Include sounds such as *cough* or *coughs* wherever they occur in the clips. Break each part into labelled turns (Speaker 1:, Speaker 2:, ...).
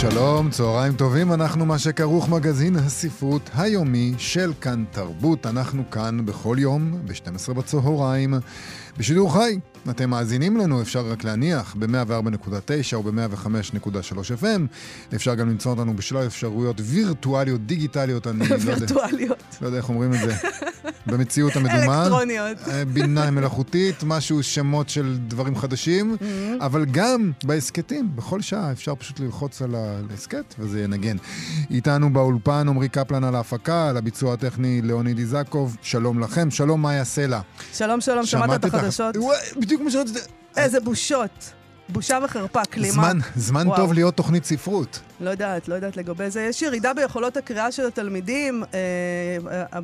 Speaker 1: שלום, צהריים טובים, אנחנו מה שכרוך מגזין הספרות היומי של כאן תרבות. אנחנו כאן בכל יום, ב-12 בצהריים, בשידור חי. אתם מאזינים לנו, אפשר רק להניח, ב-104.9 או ב-105.3 FM. אפשר גם למצוא אותנו בשלל אפשרויות וירטואליות, דיגיטליות, אני לא יודע.
Speaker 2: וירטואליות.
Speaker 1: לא יודע איך אומרים את זה. במציאות המדומה.
Speaker 2: אלקטרוניות.
Speaker 1: אה, בינה מלאכותית, משהו, שמות של דברים חדשים,
Speaker 2: Mm-hmm.
Speaker 1: אבל גם בהסכתים, בכל שעה אפשר פשוט ללחוץ על ההסכת וזה ינגן. איתנו באולפן עמרי קפלן על ההפקה, על הביצוע הטכני ליאוניד איזקוב, שלום לכם, שלום מאיה סלע.
Speaker 2: שלום, שלום, שמעת את החדשות?
Speaker 1: בדיוק מה שרציתי...
Speaker 2: איזה בושות. בושה וחרפה, כלימה.
Speaker 1: זמן, זמן
Speaker 2: וואו.
Speaker 1: טוב להיות תוכנית ספרות.
Speaker 2: לא יודעת, לא יודעת לגבי זה. יש ירידה ביכולות הקריאה של התלמידים, אה, אה,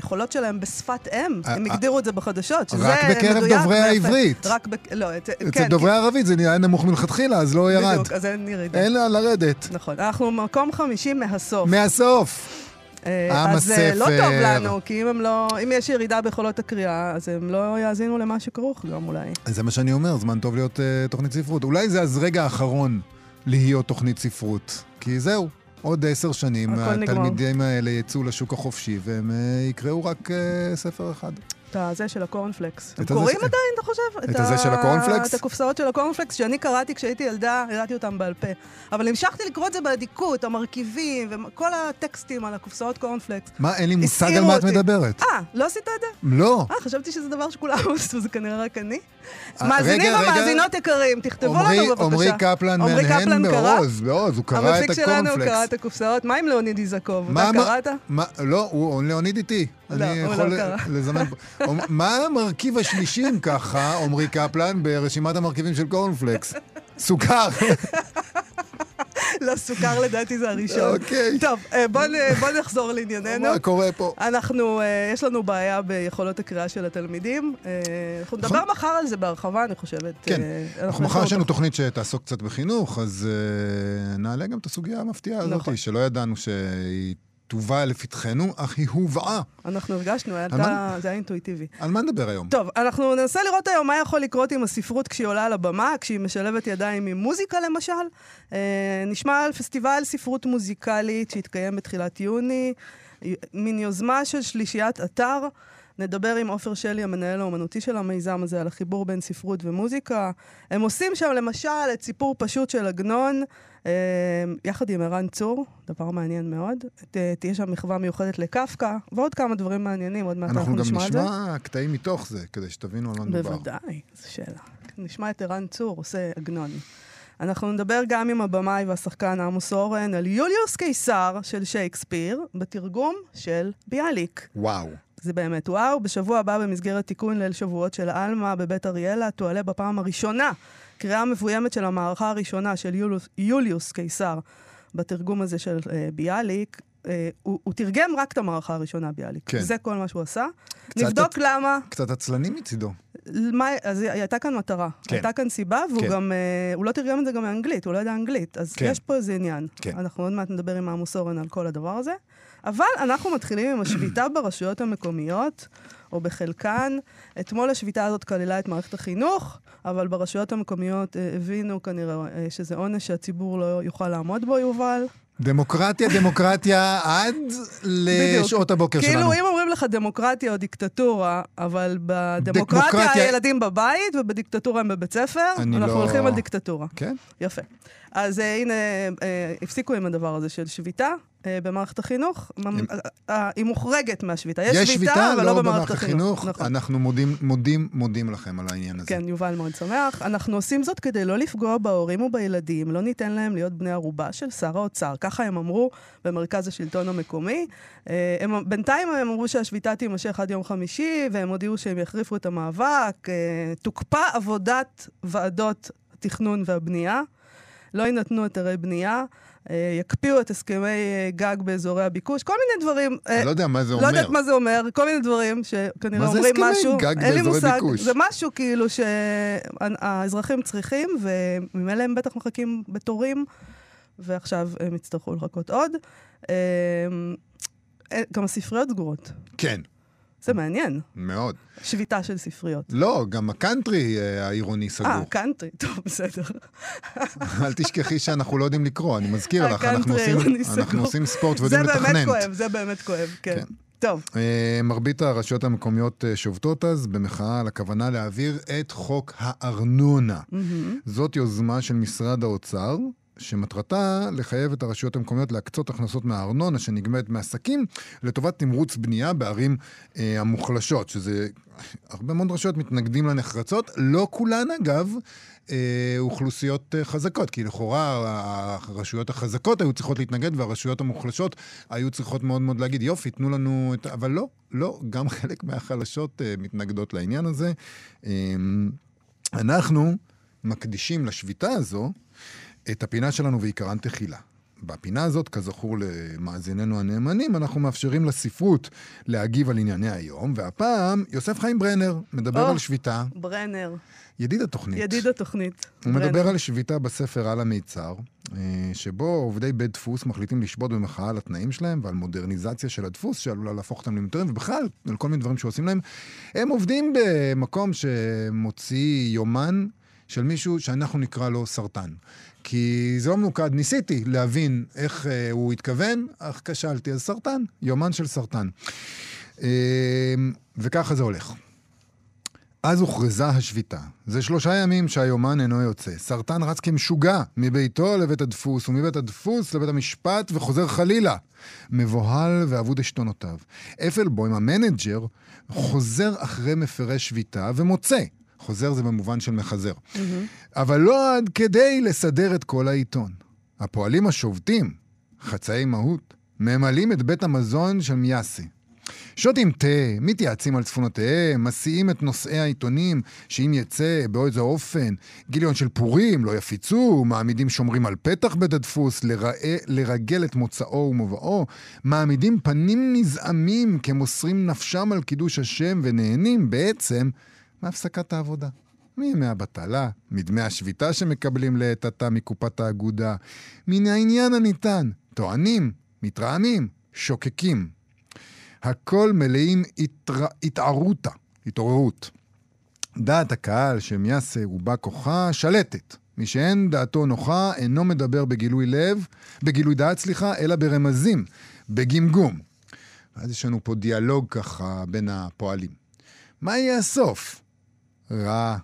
Speaker 2: היכולות שלהם בשפת אם,
Speaker 1: אה,
Speaker 2: הם
Speaker 1: אה,
Speaker 2: הגדירו את זה בחדשות, שזה
Speaker 1: רק בקרב
Speaker 2: מדויק
Speaker 1: דוברי. העברית.
Speaker 2: רק בק... לא, את-
Speaker 1: אצל
Speaker 2: כן,
Speaker 1: דוברי הערבית זה נהיה נמוך מלכתחילה, אז לא ירד.
Speaker 2: בדיוק, אז אין ירידה.
Speaker 1: אין לאן לרדת.
Speaker 2: נכון. אנחנו מקום חמישי מהסוף.
Speaker 1: מהסוף.
Speaker 2: אה,
Speaker 1: עם
Speaker 2: אז אה, לא טוב
Speaker 1: הספר.
Speaker 2: לנו, כי אם הם לא, אם יש ירידה ביכולות הקריאה, אז הם לא יאזינו למה שכרוך גם אולי.
Speaker 1: זה מה שאני אומר, זמן טוב להיות uh, תוכנית ספרות. אולי זה אז רגע האחרון להיות תוכנית ספרות. כי זהו, עוד עשר שנים
Speaker 2: נגמר.
Speaker 1: התלמידים האלה יצאו לשוק החופשי והם uh, יקראו רק uh, ספר אחד.
Speaker 2: את הזה של הקורנפלקס. הם
Speaker 1: הזה
Speaker 2: קוראים עדיין, אתה חושב?
Speaker 1: את הזה של הקורנפלקס?
Speaker 2: את הקופסאות של הקורנפלקס, שאני קראתי כשהייתי ילדה, ידעתי אותם בעל פה. אבל המשכתי לקרוא את זה באדיקות, המרכיבים, וכל הטקסטים על הקופסאות קורנפלקס.
Speaker 1: מה, אין לי מושג על מה את. מדברת.
Speaker 2: אה, לא עשית את זה?
Speaker 1: לא.
Speaker 2: אה, חשבתי שזה דבר שכולם *laughs* עשו, זה כנראה רק אני.
Speaker 1: אה,
Speaker 2: מאזינים. ומאזינות יקרים, תכתבו
Speaker 1: עמרי-
Speaker 2: לנו בבקשה.
Speaker 1: עמרי קפלן מהנהן
Speaker 2: קרא?
Speaker 1: בעוז, בעוז, הוא קרא את
Speaker 2: המפיק שלנו
Speaker 1: הקורנפלקס.
Speaker 2: קרא את הקופסאות. מה עם ליאוניד איזקוב? אתה קראת?
Speaker 1: לא, הוא ליאוניד איתי.
Speaker 2: לא,
Speaker 1: אני יכול
Speaker 2: לא קרא.
Speaker 1: לזמן פה. מה המרכיב השלישי, אם ככה, עמרי קפלן, ברשימת המרכיבים של קורנפלקס? סוכר.
Speaker 2: לא, סוכר לדעתי זה הראשון.
Speaker 1: אוקיי.
Speaker 2: טוב, אה, בוא נ- בוא נחזור לענייננו.
Speaker 1: מה קורה פה?
Speaker 2: אנחנו, אה, יש לנו בעיה ביכולות הקריאה של התלמידים. אה, אנחנו נדבר
Speaker 1: נכון.
Speaker 2: מחר על זה בהרחבה, אני חושבת.
Speaker 1: כן. אנחנו מחר
Speaker 2: יש
Speaker 1: לנו תוכנית שתעסוק קצת בחינוך, אז נעלה גם את הסוגיה המפתיעה הזאת,
Speaker 2: נכון.
Speaker 1: שלא ידענו שהיא תובא לפתחנו, אך היא הובאה.
Speaker 2: אנחנו הרגשנו, הייתה-
Speaker 1: מה?
Speaker 2: זה היה אינטואיטיבי.
Speaker 1: על מה נדבר היום?
Speaker 2: טוב, אנחנו ננסה לראות היום מה יכול לקרות עם הספרות כשהיא עולה על הבמה, כשהיא משלבת ידיים עם מוזיקה למשל. אה, נשמע על פסטיבל ספרות מוזיקלית שהתקיים בתחילת יוני, מין יוזמה של שלישיית אתר. נדבר עם עופר שלי, המנהל האומנותי של המיזם הזה, על החיבור בין ספרות ומוזיקה. הם עושים שם למשל את סיפור פשוט של עגנון, אה, יחד עם ערן צור, דבר מעניין מאוד. ת, תהיה שם מחווה מיוחדת לקפקא, ועוד כמה דברים מעניינים, עוד מעט
Speaker 1: אנחנו
Speaker 2: אנחנו
Speaker 1: גם
Speaker 2: נשמע את זה.
Speaker 1: נשמע קטעים מתוך זה, כדי שתבינו על מה מדובר.
Speaker 2: בוודאי, זו שאלה. נשמע את ערן צור עושה עגנון. אנחנו נדבר גם עם הבמאי והשחקן עמוס אורן על יוליוס קיסר של שייקספיר, בתרגום של ביאליק.
Speaker 1: וואו.
Speaker 2: זה באמת וואו. בשבוע הבא במסגרת תיקון ליל שבועות של עלמה בבית אריאלה, תועלה בפעם הראשונה קריאה מבוימת של המערכה הראשונה של יוליוס, יוליוס קיסר בתרגום הזה של אה, ביאליק. אה, הוא, הוא תרגם רק את המערכה הראשונה, ביאליק.
Speaker 1: כן.
Speaker 2: זה כל מה שהוא עשה. נבדוק
Speaker 1: את-
Speaker 2: למה.
Speaker 1: קצת עצלני מצידו.
Speaker 2: מה, אז הייתה כאן מטרה,
Speaker 1: כן.
Speaker 2: הייתה כאן סיבה, והוא
Speaker 1: כן.
Speaker 2: גם, אה, הוא לא תרגם את זה גם מאנגלית, הוא לא יודע אנגלית, אז
Speaker 1: כן.
Speaker 2: יש פה איזה עניין.
Speaker 1: כן.
Speaker 2: אנחנו עוד מעט נדבר עם עמוס אורן על כל הדבר הזה. אבל אנחנו מתחילים עם השביתה *coughs* ברשויות המקומיות, או בחלקן. אתמול השביתה הזאת כללה את מערכת החינוך, אבל ברשויות המקומיות אה, הבינו כנראה אה, שזה עונש שהציבור לא יוכל לעמוד בו, יובל.
Speaker 1: דמוקרטיה, דמוקרטיה, עד לשעות הבוקר שלנו.
Speaker 2: כאילו, אם אומרים לך דמוקרטיה או דיקטטורה, אבל בדמוקרטיה
Speaker 1: דמוקרטיה-
Speaker 2: הילדים בבית ובדיקטטורה הם בבית ספר, אנחנו
Speaker 1: לא-
Speaker 2: הולכים על דיקטטורה.
Speaker 1: כן?
Speaker 2: יפה. אז uh, הנה, uh, הפסיקו עם הדבר הזה של שביתה uh, במערכת החינוך.
Speaker 1: הם-
Speaker 2: uh, uh, היא מוחרגת מהשביתה. יש,
Speaker 1: יש שביתה,
Speaker 2: אבל
Speaker 1: לא
Speaker 2: לא
Speaker 1: במערכת החינוך.
Speaker 2: נכון.
Speaker 1: אנחנו מודים, מודים, מודים לכם על העניין הזה.
Speaker 2: כן, יובל מאוד שמח. אנחנו עושים זאת כדי לא לפגוע בהורים ובילדים, לא ניתן להם להיות בני ערובה של שר האוצר. ככה הם אמרו במרכז השלטון המקומי. אה, הם, בינתיים הם אמרו שהשביתה תימשך עד יום חמישי, והם הודיעו שהם יחריפו את המאבק. אה, תוקפא עבודת ועדות התכנון והבנייה. לא יינתנו היתרי בנייה, אה, יקפיאו את הסכמי אה, גג באזורי הביקוש, כל מיני דברים.
Speaker 1: אני לא יודע מה זה
Speaker 2: לא
Speaker 1: אומר.
Speaker 2: יודעת מה זה אומר, כל מיני דברים שכנראה
Speaker 1: מה זה
Speaker 2: אומרים
Speaker 1: הסכמי
Speaker 2: משהו.
Speaker 1: גג
Speaker 2: אין לי
Speaker 1: באזורי
Speaker 2: מושג.
Speaker 1: ביקוש?
Speaker 2: זה משהו כאילו שהאזרחים צריכים, וממילא הם בטח מחכים בתורים, ועכשיו הם יצטרכו לחכות עוד. אה, אה, גם הספריות סגורות.
Speaker 1: כן,
Speaker 2: זה מעניין,
Speaker 1: מאוד.
Speaker 2: שביתה של ספריות.
Speaker 1: לא, גם הקאנטרי אה, העירוני סגור.
Speaker 2: אה, קאנטרי, טוב, בסדר. *laughs*
Speaker 1: אל תשכחי שאנחנו לא יודעים לקרוא, אני מזכיר לך, אנחנו
Speaker 2: הקאנטרי
Speaker 1: עושים-. אנחנו עושים ספורט
Speaker 2: זה
Speaker 1: ויודעים
Speaker 2: באמת
Speaker 1: לתכנן.
Speaker 2: כואב, זה באמת כואב, כן.
Speaker 1: כן.
Speaker 2: טוב,
Speaker 1: אה, מרבית הרשויות המקומיות אה, שובתות אז במחאה על הכוונה להעביר את חוק הארנונה. זאת יוזמה של משרד האוצר, שמטרתה לחייב את הרשויות המקומיות להקצות הכנסות מהארנונה שנגבית מעסקים לטובת תמרוץ בנייה בערים אה, המוחלשות, שזה... הרבה מאוד רשויות מתנגדים לה נחרצות, לא כולן אגב. אה, אוכלוסיות אה, חזקות, כי לכאורה הרשויות החזקות היו צריכות להתנגד והרשויות המוחלשות היו צריכות מאוד מאוד להגיד, יופי, תנו לנו את... אבל לא, לא, גם חלק מהחלשות אה, מתנגדות לעניין הזה. אה, אנחנו מקדישים לשביתה הזו את הפינה שלנו ועיקרן תחילה. בפינה הזאת, כזכור למאזיננו הנאמנים, אנחנו מאפשרים לספרות להגיב על ענייני היום, והפעם יוסף חיים ברנר מדבר
Speaker 2: או.
Speaker 1: על שביתה,
Speaker 2: ברנר,
Speaker 1: ידיד התוכנית.
Speaker 2: ידיד התוכנית.
Speaker 1: הוא
Speaker 2: ברנר.
Speaker 1: מדבר על שביתה בספר על המיצר, אה, שבו עובדי בית דפוס מחליטים לשבות במחאה על התנאים שלהם ועל מודרניזציה של הדפוס שעלולה להפוך אותם למיותרים, ובכלל, על כל מיני דברים שעושים להם. הם עובדים במקום שמוציא יומן של מישהו שאנחנו נקרא לו סרטן. כי זה לא ממוקד, ניסיתי להבין איך אה, הוא התכוון, אך כשלתי, אז סרטן, יומן של סרטן. אה, וככה זה הולך. אז הוכרזה השביתה. זה שלושה ימים שהיומן אינו יוצא. סרטן רץ כמשוגע מביתו לבית הדפוס, ומבית הדפוס לבית המשפט, וחוזר חלילה. מבוהל ואבוד עשתונותיו. אפלבוים, ה manager, חוזר אחרי מפרי שביתה ומוצא. חוזר זה במובן של מחזר. אבל לא עד כדי לסדר את כל העיתון. הפועלים השובתים, חצאי מהות, ממלאים את בית המזון של מיאסי. שותים תה, מתייעצים על צפונותיהם, מסיעים את נושאי העיתונים, שאם יצא באיזה אופן גיליון של פורים, לא יפיצו, מעמידים שומרים על פתח בית הדפוס, לראה, לרגל את מוצאו ומובאו, מעמידים פנים נזעמים כמוסרים נפשם על קידוש השם ונהנים בעצם מהפסקת העבודה. מימי הבטלה, מדמי השביתה שמקבלים לעת עתה מקופת האגודה, מן העניין הניתן, טוענים, מתרעמים, שוקקים. הכל מלאים התר... התערותה, התעוררות. דעת הקהל שמיאסה ובא כוחה שלטת. מי שאין דעתו נוחה אינו מדבר בגילוי לב, בגילוי דעת, סליחה, אלא ברמזים, בגמגום. ואז יש לנו פה דיאלוג ככה בין הפועלים. מה יהיה הסוף? רע.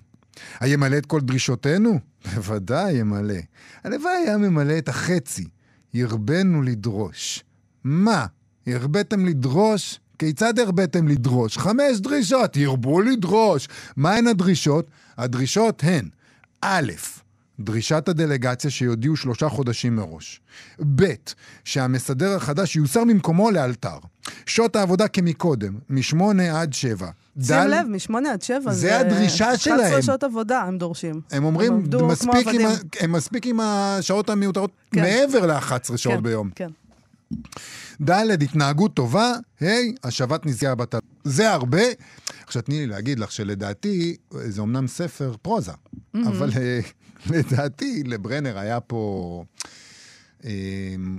Speaker 1: הימלא את כל דרישותינו? *laughs* בוודאי ימלא. הלוואי היה ממלא את החצי. ירבנו לדרוש. מה? הרביתם לדרוש? כיצד הרביתם לדרוש? חמש דרישות, ירבו לדרוש. מהן הדרישות? הדרישות הן א', דרישת הדלגציה שיודיעו שלושה חודשים מראש. ב', שהמסדר החדש יוסר ממקומו לאלתר. שעות העבודה כמקודם, משמונה עד שבע.
Speaker 2: שים לב, משמונה עד שבע
Speaker 1: זה הדרישה שלהם.
Speaker 2: 11 שעות עבודה הם דורשים.
Speaker 1: הם אומרים,
Speaker 2: עבדו כמו
Speaker 1: מספיק עם,
Speaker 2: עבדים.
Speaker 1: ה- הם מספיק עם השעות המיותרות
Speaker 2: כן.
Speaker 1: מעבר ל-11 שעות
Speaker 2: כן,
Speaker 1: ביום.
Speaker 2: כן.
Speaker 1: ד', התנהגות טובה, ה', השבת נזקי הבטל. זה הרבה. עכשיו תני לי להגיד לך שלדעתי, זה אמנם ספר פרוזה, אבל אה, *laughs* לדעתי לברנר היה פה אה,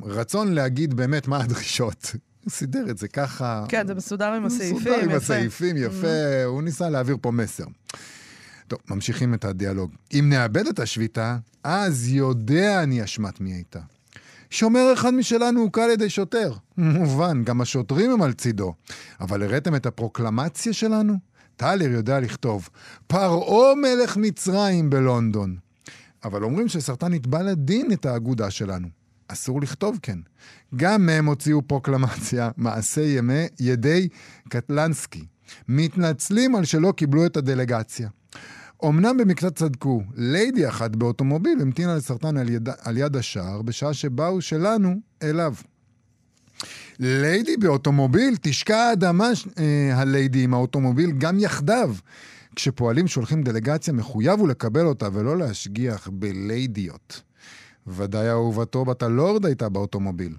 Speaker 1: רצון להגיד באמת מה הדרישות. סידר את זה ככה.
Speaker 2: כן, זה מסודר עם הסעיפים,
Speaker 1: מסודר עם
Speaker 2: יפה.
Speaker 1: הסעיפים, יפה, הוא ניסה להעביר פה מסר. טוב, ממשיכים את הדיאלוג. אם נאבד את השביתה, אז יודע אני אשמת מי הייתה. שומר אחד משלנו הוכה על ידי שוטר. מובן, גם השוטרים הם על צידו. אבל הראיתם את הפרוקלמציה שלנו? טלר יודע לכתוב, פרעה מלך מצרים בלונדון. אבל אומרים שסרטן יתבע לדין את האגודה שלנו. אסור לכתוב כן. גם הם הוציאו פרוקלמציה, מעשה ימי ידי קטלנסקי. מתנצלים על שלא קיבלו את הדלגציה. אמנם במקצת צדקו, ליידי אחת באוטומוביל המתינה לסרטן על יד, על יד השער, בשעה שבאו שלנו אליו. ליידי באוטומוביל, תשקע האדמה אה, הליידי עם האוטומוביל גם יחדיו. כשפועלים שולחים דלגציה, מחויב הוא לקבל אותה ולא להשגיח בליידיות. ודאי אהובתו בת הלורד הייתה באוטומוביל.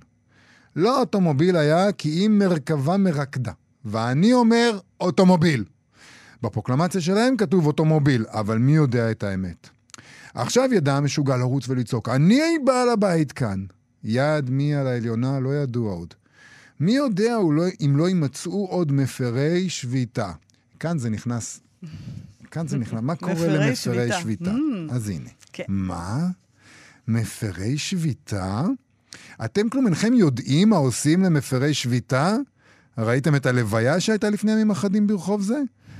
Speaker 1: לא אוטומוביל היה כי אם מרכבה מרקדה. ואני אומר אוטומוביל. בפרוקלמציה שלהם כתוב אוטומוביל, אבל מי יודע את האמת? עכשיו ידע המשוגע לרוץ ולצעוק, אני בעל הבית כאן. יד מי על העליונה לא ידוע עוד. מי יודע לא, אם לא יימצאו עוד מפרי שביתה. כאן זה נכנס... כאן זה נכנס. מה קורה
Speaker 2: מפרי
Speaker 1: למפרי
Speaker 2: שביתה.
Speaker 1: שביתה?
Speaker 2: Mm.
Speaker 1: אז הנה.
Speaker 2: כן.
Speaker 1: מה? מפרי שביתה? אתם כלום אינכם יודעים מה עושים למפרי שביתה? ראיתם את הלוויה שהייתה לפני ימים אחדים ברחוב זה?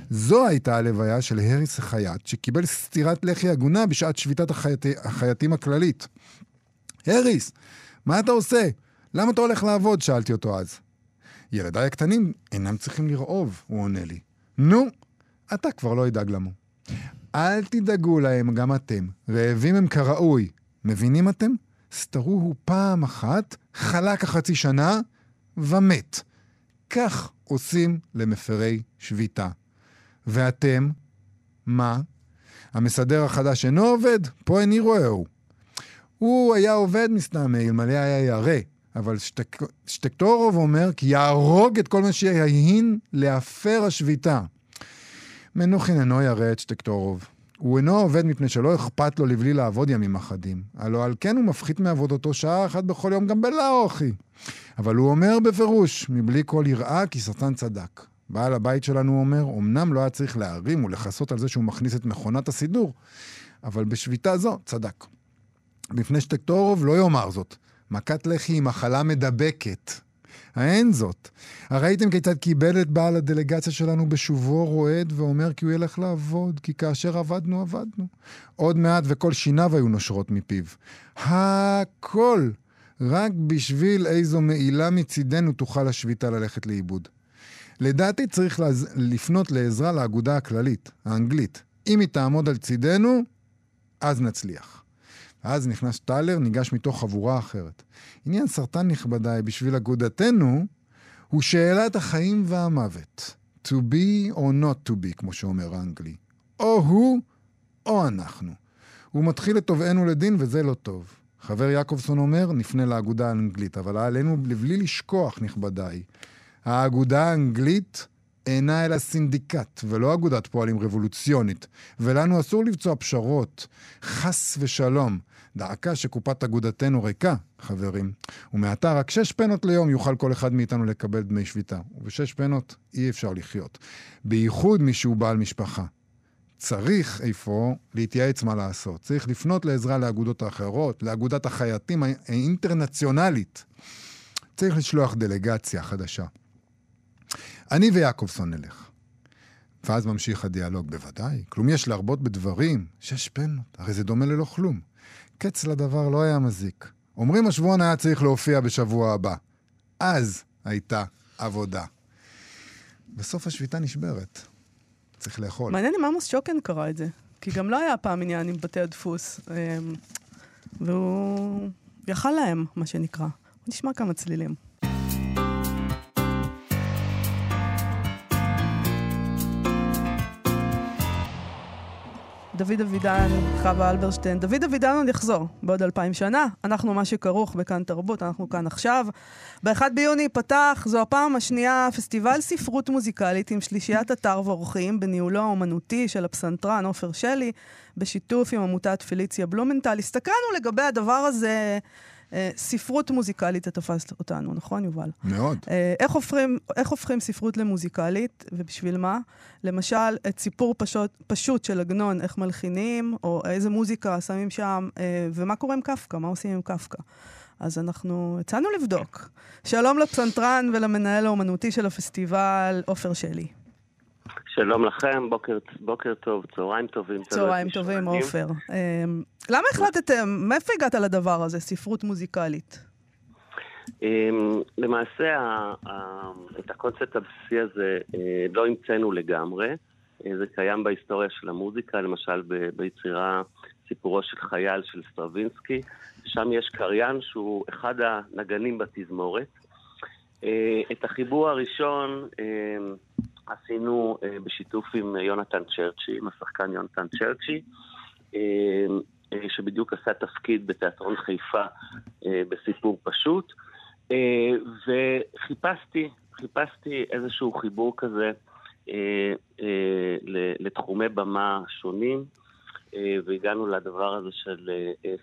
Speaker 1: זו הייתה הלוויה של הריס החייט, שקיבל סטירת לחי הגונה בשעת שביתת החייט... החייטים הכללית. הריס, מה אתה עושה? למה אתה הולך לעבוד? שאלתי אותו אז. ילדיי הקטנים אינם צריכים לרעוב, הוא עונה לי. נו, אתה כבר לא ידאג למו. אל תדאגו להם גם אתם, רעבים הם כראוי. מבינים אתם? סתרוהו פעם אחת, חלק החצי שנה, ומת. כך עושים למפרי שביתה. ואתם, מה? המסדר החדש אינו עובד? פה איני רואהו. הוא היה עובד מסתמא, אלמלא היה ירא. אבל שטק... שטקטורוב אומר כי יהרוג את כל מה שיהין להפר השביתה. מנוחין אינו ירא את שטקטורוב. הוא אינו עובד מפני שלא אכפת לו לבלי לעבוד ימים אחדים. הלא על כן הוא מפחית מעבודתו שעה אחת בכל יום גם בלאו, אחי. אבל הוא אומר בפירוש, מבלי כל יראה, כי שטן צדק. בעל הבית שלנו אומר, אמנם לא היה צריך להרים ולכסות על זה שהוא מכניס את מכונת הסידור, אבל בשביתה זו צדק. בפני שטקטורוב לא יאמר זאת. מכת לחי היא מחלה מדבקת. האין זאת. הראיתם כיצד קיבל את בעל הדלגציה שלנו בשובו רועד ואומר כי הוא ילך לעבוד, כי כאשר עבדנו, עבדנו. עוד מעט וכל שיניו היו נושרות מפיו. הכל רק בשביל איזו מעילה מצידנו תוכל השביתה ללכת לאיבוד. לדעתי צריך לז... לפנות לעזרה לאגודה הכללית, האנגלית. אם היא תעמוד על צידנו, אז נצליח. אז נכנס טלר, ניגש מתוך חבורה אחרת. עניין סרטן נכבדיי בשביל אגודתנו, הוא שאלת החיים והמוות. To be or not to be, כמו שאומר האנגלי. או הוא, או אנחנו. הוא מתחיל את תובענו לדין, וזה לא טוב. חבר יעקובסון אומר, נפנה לאגודה האנגלית, אבל עלינו לבלי לשכוח, נכבדיי. האגודה האנגלית אינה אלא סינדיקט, ולא אגודת פועלים רבולוציונית, ולנו אסור לבצוע פשרות. חס ושלום. דעקה שקופת אגודתנו ריקה, חברים. ומעתה רק שש פנות ליום יוכל כל אחד מאיתנו לקבל דמי שביתה. ובשש פנות אי אפשר לחיות. בייחוד מי שהוא בעל משפחה. צריך איפה להתייעץ מה לעשות. צריך לפנות לעזרה לאגודות האחרות, לאגודת החייטים האינטרנציונלית. צריך לשלוח דלגציה חדשה. אני ויעקובסון נלך. ואז ממשיך הדיאלוג, בוודאי. כלום יש להרבות בדברים, שש פנות, הרי זה דומה ללא כלום. קץ לדבר לא היה מזיק. אומרים השבועון היה צריך להופיע בשבוע הבא. אז הייתה עבודה. בסוף השביתה נשברת. צריך לאכול.
Speaker 2: מעניין אם עמוס שוקן קרא את זה. כי גם לא היה פעם עניין עם בתי הדפוס. אמ, והוא יכל להם, מה שנקרא. נשמע כמה צלילים. דוד אבידן, חווה אלברשטיין. דוד אבידן עוד יחזור בעוד אלפיים שנה. אנחנו מה שכרוך בכאן תרבות, אנחנו כאן עכשיו. ב-1 ביוני פתח, זו הפעם השנייה, פסטיבל ספרות מוזיקלית עם שלישיית אתר ואורחים בניהולו האומנותי של הפסנתרן עופר שלי, בשיתוף עם עמותת פליציה בלומנטל. הסתכלנו לגבי הדבר הזה, ספרות מוזיקלית, זה תפס אותנו, נכון יובל?
Speaker 1: מאוד.
Speaker 2: אה, איך הופכים, איך הופכים ספרות למוזיקלית, ובשביל מה? למשל, את סיפור פשוט, פשוט של עגנון, איך מלחינים, או איזה מוזיקה שמים שם, אה, ומה קורה עם קפקא, מה עושים עם קפקא. אז אנחנו הצענו לבדוק. שלום לפסנתרן ולמנהל האומנותי של הפסטיבל, עופר שלי.
Speaker 3: שלום לכם, בוקר, בוקר טוב, צהריים טובים.
Speaker 2: צהריים טובים, עופר. אה, למה החלטתם, מאיפה הגעת לדבר הזה, ספרות מוזיקלית?
Speaker 3: אמ, למעשה, את הקונספט הבסיסי הזה אה, לא המצאנו לגמרי. אה, זה קיים בהיסטוריה של המוזיקה, למשל ביצירה סיפורו של חייל של סטרווינסקי. שם יש קריין שהוא אחד הנגנים בתזמורת. אה, את החיבור הראשון אה, עשינו אה, בשיתוף עם יונתן צ'רצ'י, עם השחקן יונתן צ'רצ'י. אה, שבדיוק עשה תפקיד בתיאטרון חיפה בסיפור פשוט. וחיפשתי, חיפשתי איזשהו חיבור כזה לתחומי במה שונים. והגענו לדבר הזה של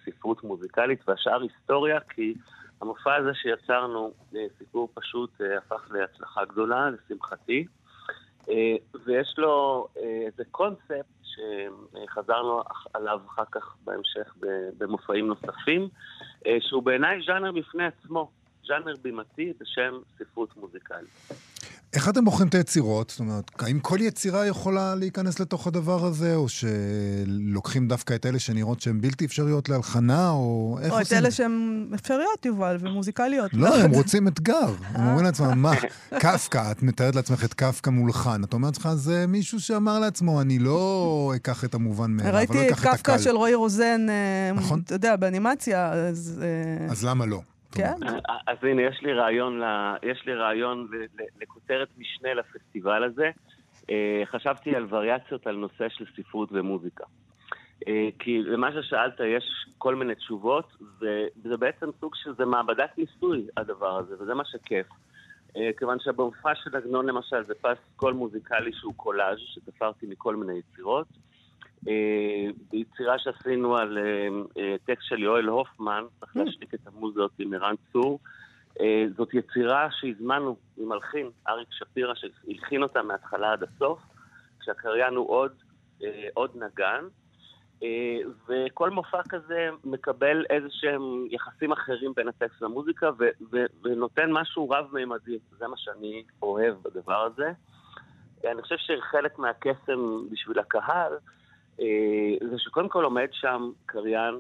Speaker 3: ספרות מוזיקלית, והשאר היסטוריה, כי המופע הזה שיצרנו, סיפור פשוט, הפך להצלחה גדולה, לשמחתי. ויש לו איזה קונספט שחזרנו עליו אחר כך בהמשך במופעים נוספים, שהוא בעיניי ז'אנר בפני עצמו, ז'אנר בימתי בשם ספרות מוזיקלית.
Speaker 1: איך אתם בוחרים את היצירות? זאת אומרת, האם כל יצירה יכולה להיכנס לתוך הדבר הזה, או שלוקחים דווקא את אלה שנראות שהן בלתי אפשריות להלחנה, או איך
Speaker 2: או
Speaker 1: עושים?
Speaker 2: את אלה שהן אפשריות, יובל, ומוזיקליות.
Speaker 1: לא, הם *laughs* רוצים אתגר. הם אומרים לעצמם, מה, *laughs* קפקא, את מתארת לעצמך את קפקא מולחן. אתה אומר לעצמך, זה מישהו שאמר לעצמו, אני לא אקח את המובן מאליו, אבל לא
Speaker 2: ראיתי את
Speaker 1: אקח את הקל.
Speaker 2: קפקא של רועי רוזן, אה,
Speaker 1: נכון.
Speaker 2: אתה יודע, באנימציה, אז... אה,
Speaker 1: אז למה לא?
Speaker 2: כן.
Speaker 3: אז הנה, יש לי רעיון, ל... יש לי רעיון ל... לכותרת משנה לפסטיבל הזה. אה, חשבתי על וריאציות על נושא של ספרות ומוזיקה. אה, כי למה ששאלת יש כל מיני תשובות, וזה בעצם סוג של, זה מעבדת ניסוי הדבר הזה, וזה מה שכיף. אה, כיוון שבמופע של עגנון למשל זה פסקול מוזיקלי שהוא קולאז' שתפרתי מכל מיני יצירות. אה, ביצירה שעשינו על אה, אה, טקסט של יואל הופמן, צריך להשתיק את המוזות עם ערן צור. זאת יצירה שהזמנו ממלחין, אריק שפירא, שהלחין אותה מההתחלה עד הסוף, כשהקריין הוא עוד, עוד נגן. וכל מופע כזה מקבל איזה שהם יחסים אחרים בין הטקסט למוזיקה ו- ו- ונותן משהו רב-מימדי. זה מה שאני אוהב בדבר הזה. אני חושב שחלק מהקסם בשביל הקהל זה שקודם כל עומד שם קריין,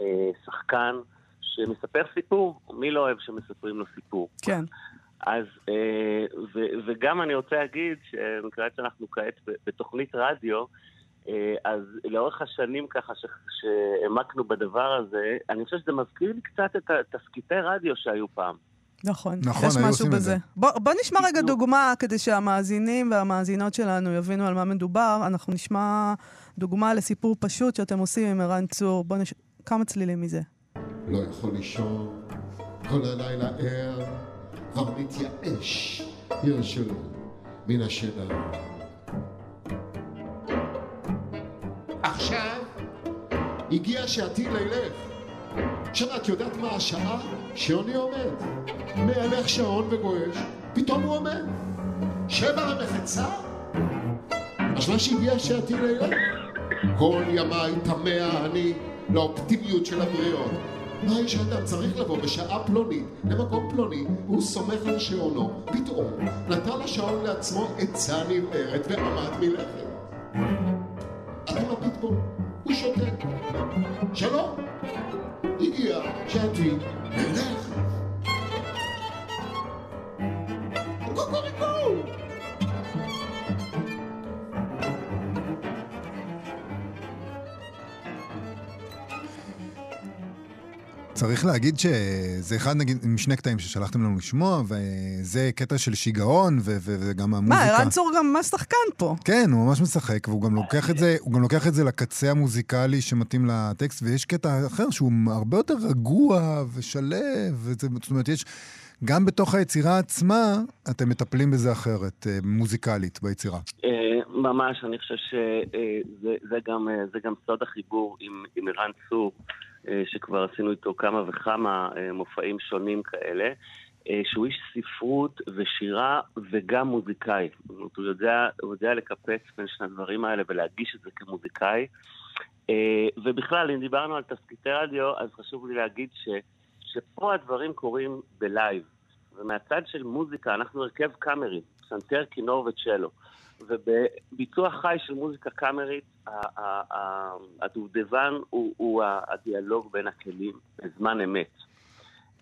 Speaker 3: אה, שחקן, שמספר סיפור. מי לא אוהב שמספרים לו סיפור?
Speaker 2: כן.
Speaker 3: אז, אה, ו- וגם אני רוצה להגיד שמכיוון שאנחנו כעת בתוכנית רדיו, אה, אז לאורך השנים ככה שהעמקנו בדבר הזה, אני חושב שזה מזכיר לי קצת את התסקיטי רדיו שהיו פעם.
Speaker 2: נכון,
Speaker 1: נכון,
Speaker 2: יש
Speaker 1: היו
Speaker 2: משהו בזה.
Speaker 1: זה.
Speaker 2: בוא, בוא נשמע רגע. דוגמה כדי שהמאזינים והמאזינות שלנו יבינו על מה מדובר. אנחנו נשמע דוגמה לסיפור פשוט שאתם עושים עם ערן צור. בוא נש... כמה צלילים מזה.
Speaker 4: לא יכול לישון, כל הלילה ער, כבר מתייאש, ירשו מן השינה. עכשיו הגיע שעתי לילך. עכשיו את יודעת מה השעה? שעוני עומד. מהלך שעון וגועש, פתאום הוא עומד. שבע למחצה? משמע שהגיע שעתי לילך. כל ימיי תמה אני לאופטימיות של הבריות. מה איש האדם צריך לבוא בשעה פלונית למקום פלוני, הוא סומך על שעונו. פתאום נתן השעון לעצמו עצה נבערת ועמד מלכת. אתם הפיטבול, הוא שותק. שלום, הגיע שעתי, נלך. קוקוריקו!
Speaker 1: צריך להגיד שזה אחד, נגיד, משני קטעים ששלחתם לנו לשמוע, וזה קטע של שיגעון, ו- ו- וגם המוזיקה.
Speaker 2: מה, ערן צור גם ממש שחקן פה.
Speaker 1: כן, הוא ממש משחק, והוא גם לוקח את זה, הוא גם לוקח את זה לקצה המוזיקלי שמתאים לטקסט, ויש קטע אחר שהוא הרבה יותר רגוע ושלב, וזה, זאת אומרת, יש... גם בתוך היצירה עצמה, אתם מטפלים בזה אחרת, אה, מוזיקלית, ביצירה.
Speaker 3: אה, ממש, אני חושב שזה זה גם, אה, זה גם סוד החיבור עם, עם ערן צור, שכבר עשינו איתו כמה וכמה אה, מופעים שונים כאלה, אה, שהוא איש ספרות ושירה וגם מוזיקאי. זאת אומרת, הוא יודע, הוא יודע לקפץ בין שני הדברים האלה ולהגיש את זה כמוזיקאי. אה, ובכלל, אם דיברנו על תסקיטי רדיו, אז חשוב לי להגיד ש, שפה הדברים קורים בלייב. ומהצד של מוזיקה, אנחנו הרכב קאמרי, פסנתר, כינור וצ'לו. ובביצוע חי של מוזיקה קאמרית, הדובדבן הוא, הוא הדיאלוג בין הכלים בזמן אמת.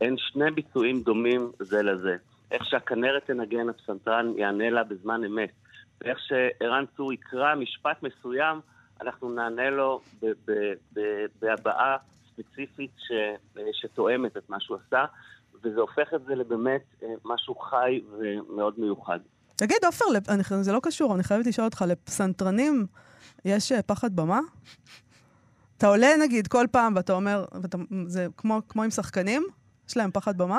Speaker 3: אין שני ביצועים דומים זה לזה. איך שהכנרת תנגן, הפסנתרן יענה לה בזמן אמת. ואיך שערן צור יקרא משפט מסוים, אנחנו נענה לו בהבעה ספציפית ש- שתואמת את מה שהוא עשה, וזה הופך את זה לבאמת אה, משהו חי ומאוד מיוחד.
Speaker 2: תגיד, עופר, זה לא קשור, אני חייבת לשאול אותך, לפסנתרנים יש אה, פחד במה? אתה עולה נגיד כל פעם ואתה אומר, ואתה, זה כמו, כמו עם שחקנים? יש להם פחד במה?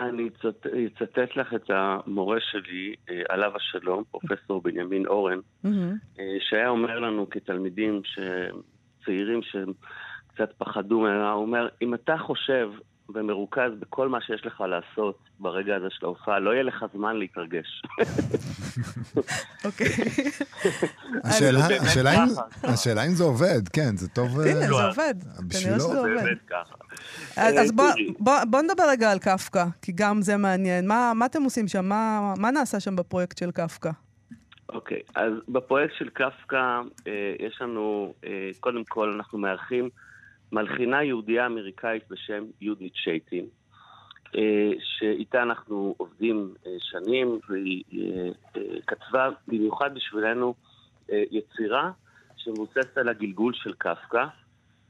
Speaker 3: אני אצט- אצטט לך את המורה שלי, אה, עליו השלום, פרופסור בנימין אורן. אה, שהיה אומר לנו כתלמידים ש- צעירים שקצת פחדו ממנו, הוא אומר, אם אתה חושב ומרוכז בכל מה שיש לך לעשות ברגע הזה של ההופעה, לא יהיה לך זמן להתרגש.
Speaker 2: אוקיי. *laughs*
Speaker 1: השאלה- אם- זה עובד, כן, זה טוב... אה,
Speaker 2: הנה, זה עובד.
Speaker 1: בשבילו.
Speaker 2: כנראה שזה עובד. אז
Speaker 3: אה,
Speaker 2: אז בוא-
Speaker 3: תראי.
Speaker 2: בוא- בוא נדבר רגע על קפקא, כי גם זה מעניין. מה אתם עושים שם? מה מה נעשה שם בפרויקט של קפקא?
Speaker 3: אוקיי, אז בפרויקט של קפקא אה, יש לנו, אה, קודם כל אנחנו מארחים מלחינה יהודייה אמריקאית בשם יהודית שייטין, אה, שאיתה אנחנו עובדים אה, שנים, והיא אה, כתבה במיוחד בשבילנו יצירה שמבוססת על הגלגול של קפקא.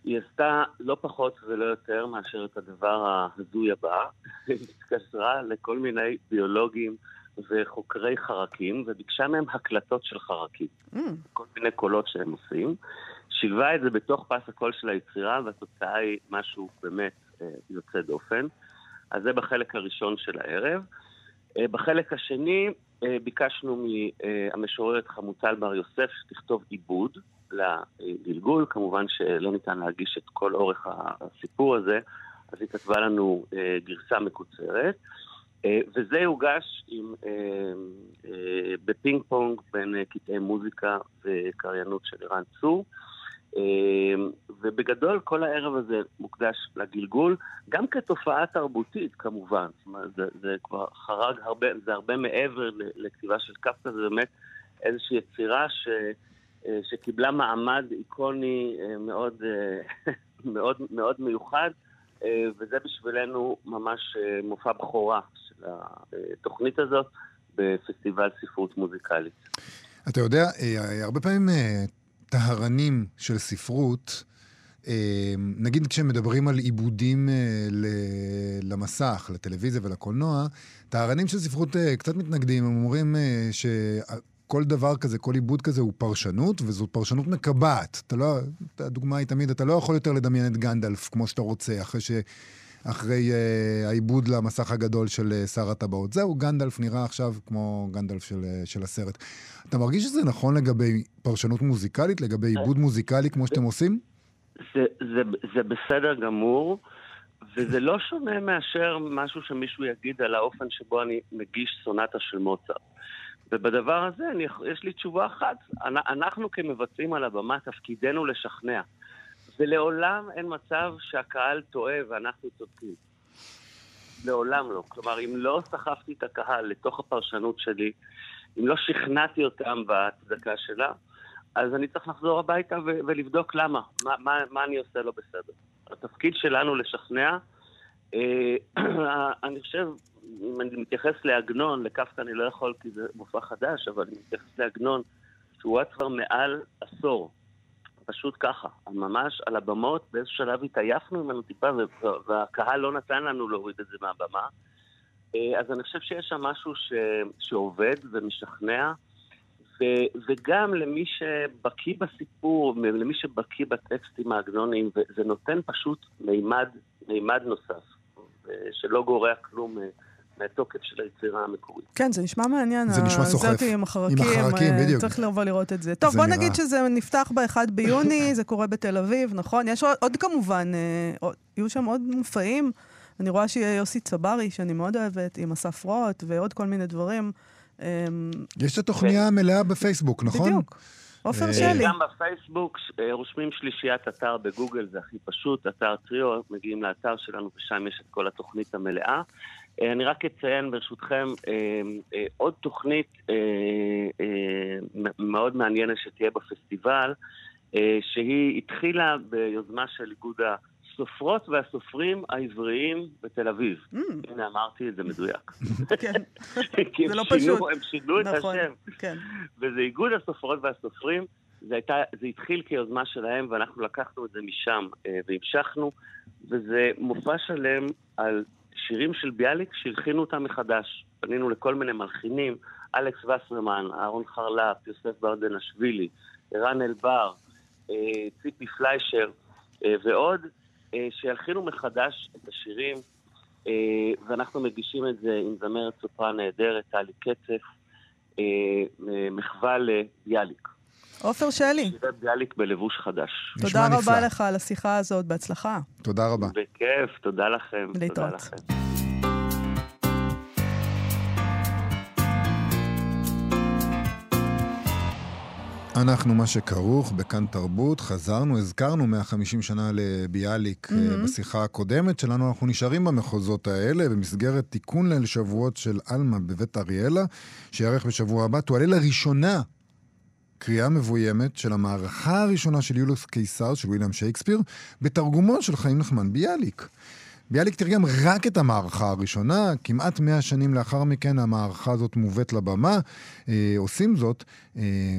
Speaker 3: היא עשתה לא פחות ולא יותר מאשר את הדבר ההזוי הבא, *laughs* היא התקשרה לכל מיני ביולוגים וחוקרי חרקים, וביקשה מהם הקלטות של חרקים,
Speaker 2: Mm,
Speaker 3: כל מיני קולות שהם עושים. שילבה את זה בתוך פס הקול של היצירה, והתוצאה היא משהו באמת אה, יוצא דופן. אז זה בחלק הראשון של הערב. אה, בחלק השני אה, ביקשנו מהמשוררת חמוטל בר יוסף שתכתוב עיבוד לגלגול, כמובן שלא ניתן להגיש את כל אורך הסיפור הזה, אז היא כתבה לנו גרסה מקוצרת. וזה יוגש עם, בפינג פונג בין קטעי מוזיקה וקריינות של ערן צור. אה, ובגדול כל הערב הזה מוקדש לגלגול, גם כתופעה תרבותית כמובן. זאת אומרת, זה, זה כבר חרג הרבה, זה הרבה מעבר לכתיבה של קפקא, זה באמת איזושהי יצירה ש, אה, שקיבלה מעמד איקוני אה, מאוד, אה, *laughs* מאוד, מאוד מיוחד. וזה בשבילנו ממש מופע בכורה של התוכנית הזאת בפסטיבל ספרות מוזיקלית.
Speaker 1: אתה יודע, הרבה פעמים טהרנים של ספרות, אה, נגיד כשמדברים על עיבודים אה, למסך, לטלוויזיה ולקולנוע, טהרנים של ספרות אה, קצת מתנגדים, הם אומרים אה, שכל דבר כזה, כל עיבוד כזה הוא פרשנות, וזו פרשנות מקבעת. אתה לא, הדוגמה היא תמיד, אתה לא יכול יותר לדמיין את גנדלף כמו שאתה רוצה, אחרי ש... אחרי uh, העיבוד למסך הגדול של uh, שר הטבעות. זהו, גנדלף נראה עכשיו כמו גנדלף של, uh, של הסרט. אתה מרגיש שזה נכון לגבי פרשנות מוזיקלית, לגבי עיבוד מוזיקלי כמו שאתם עושים?
Speaker 3: זה, זה, זה בסדר גמור, וזה לא שונה מאשר משהו שמישהו יגיד על האופן שבו אני מגיש סונטה של מוצרט. ובדבר הזה אני, יש לי תשובה אחת. אנ- אנחנו כמבצעים על הבמה, תפקידנו לשכנע. ולעולם אין מצב שהקהל טועה ואנחנו צודקים. לעולם לא. כלומר, אם לא סחפתי את הקהל לתוך הפרשנות שלי, אם לא שכנעתי אותם בהצדקה שלה, אז אני צריך לחזור הביתה ו- ולבדוק למה, מה, מה, מה אני עושה לא בסדר. התפקיד שלנו לשכנע, אה, *clears throat* אני חושב, אם אני מתייחס לעגנון, לקפקא אני לא יכול כי זה מופע חדש, אבל אני מתייחס לעגנון, שהוא היה כבר מעל עשור. פשוט ככה, ממש על הבמות, באיזשהו שלב התעייפנו ממנו טיפה, והקהל לא נתן לנו להוריד את זה מהבמה. אה, אז אני חושב שיש שם משהו ש... שעובד ומשכנע, ו... וגם למי שבקיא בסיפור, למי שבקיא בטקסטים העגנוניים, זה נותן פשוט מימד, מימד נוסף, שלא גורע כלום אה, מהתוקף של היצירה המקורית.
Speaker 2: כן, זה נשמע מעניין.
Speaker 1: זה נשמע סוחף.
Speaker 2: הזאת עם החרקים.
Speaker 1: עם החרקים,
Speaker 2: אה,
Speaker 1: בדיוק.
Speaker 2: צריך לבוא לראות את זה. טוב,
Speaker 1: זה
Speaker 2: בוא
Speaker 1: נראה.
Speaker 2: נגיד שזה נפתח ב-1 ביוני, *laughs* זה קורה בתל אביב, נכון? יש עוד, עוד כמובן, אה, עוד- יהיו שם עוד מופעים. אני רואה שיהיה יוסי צברי, שאני מאוד אוהבת, עם אסף רוט ועוד כל מיני דברים. אה,
Speaker 1: יש את התוכניה המלאה בפייסבוק, נכון?
Speaker 2: בדיוק. עופר
Speaker 1: אה,
Speaker 2: שלי.
Speaker 3: גם בפייסבוק אה, רושמים שלישיית אתר בגוגל, זה הכי פשוט, אתר טריו, מגיעים לאתר שלנו ושם יש את כל התוכנית המלאה. אה, אני רק אציין ברשותכם אה, אה, עוד תוכנית מאוד מעניינת שתהיה בפסטיבל, שהיא התחילה ביוזמה של איגוד הסופרות והסופרים העבריים בתל אביב.
Speaker 2: Mm,
Speaker 3: הנה אמרתי את זה מדויק. *laughs*
Speaker 2: כן, *laughs* זה לא
Speaker 3: שינו-
Speaker 2: פשוט.
Speaker 3: הם שינו את
Speaker 2: נכון,
Speaker 3: השם.
Speaker 2: כן.
Speaker 3: וזה איגוד הסופרות והסופרים. זה, הייתה, זה התחיל כיוזמה שלהם, ואנחנו לקחנו את זה משם והמשכנו, וזה מופע שלם על שירים של ביאליק שהלחינו אותם מחדש. פנינו לכל מיני מלחינים, אלכס וסרמן, אהרון חרלפ, יוסף ברדנשווילי, ערן אלבר, אה, ציפי פליישר, אה, ועוד, אה, שילחינו מחדש את השירים, ואנחנו מגישים את זה עם זמרת סופרה נהדרת, טלי קצף, מחווה לביאליק.
Speaker 2: עופר שלי,
Speaker 3: שירי ביאליק בלבוש חדש.
Speaker 2: תודה
Speaker 1: נפלא.
Speaker 2: רבה לך על השיחה הזאת, בהצלחה.
Speaker 1: תודה רבה.
Speaker 3: בכיף, תודה לכם. תודה
Speaker 2: להתראות.
Speaker 3: לכם.
Speaker 1: אנחנו מה שכרוך בכאן תרבות, חזרנו, הזכרנו 150 שנה לביאליק mm-hmm. בשיחה הקודמת שלנו, אנחנו נשארים במחוזות האלה במסגרת תיקון ליל שבועות של עלמה בבית אריאלה, שיארך בשבוע הבא, תועלה לראשונה קריאה מבוימת של המערכה הראשונה של יולוס קיסר, של ויליאם שייקספיר, בתרגומו של חיים נחמן ביאליק. ביאליק תרגם רק את המערכה הראשונה, כמעט מאה שנים לאחר מכן המערכה הזאת מובאת לבמה. אה, עושים זאת, אה,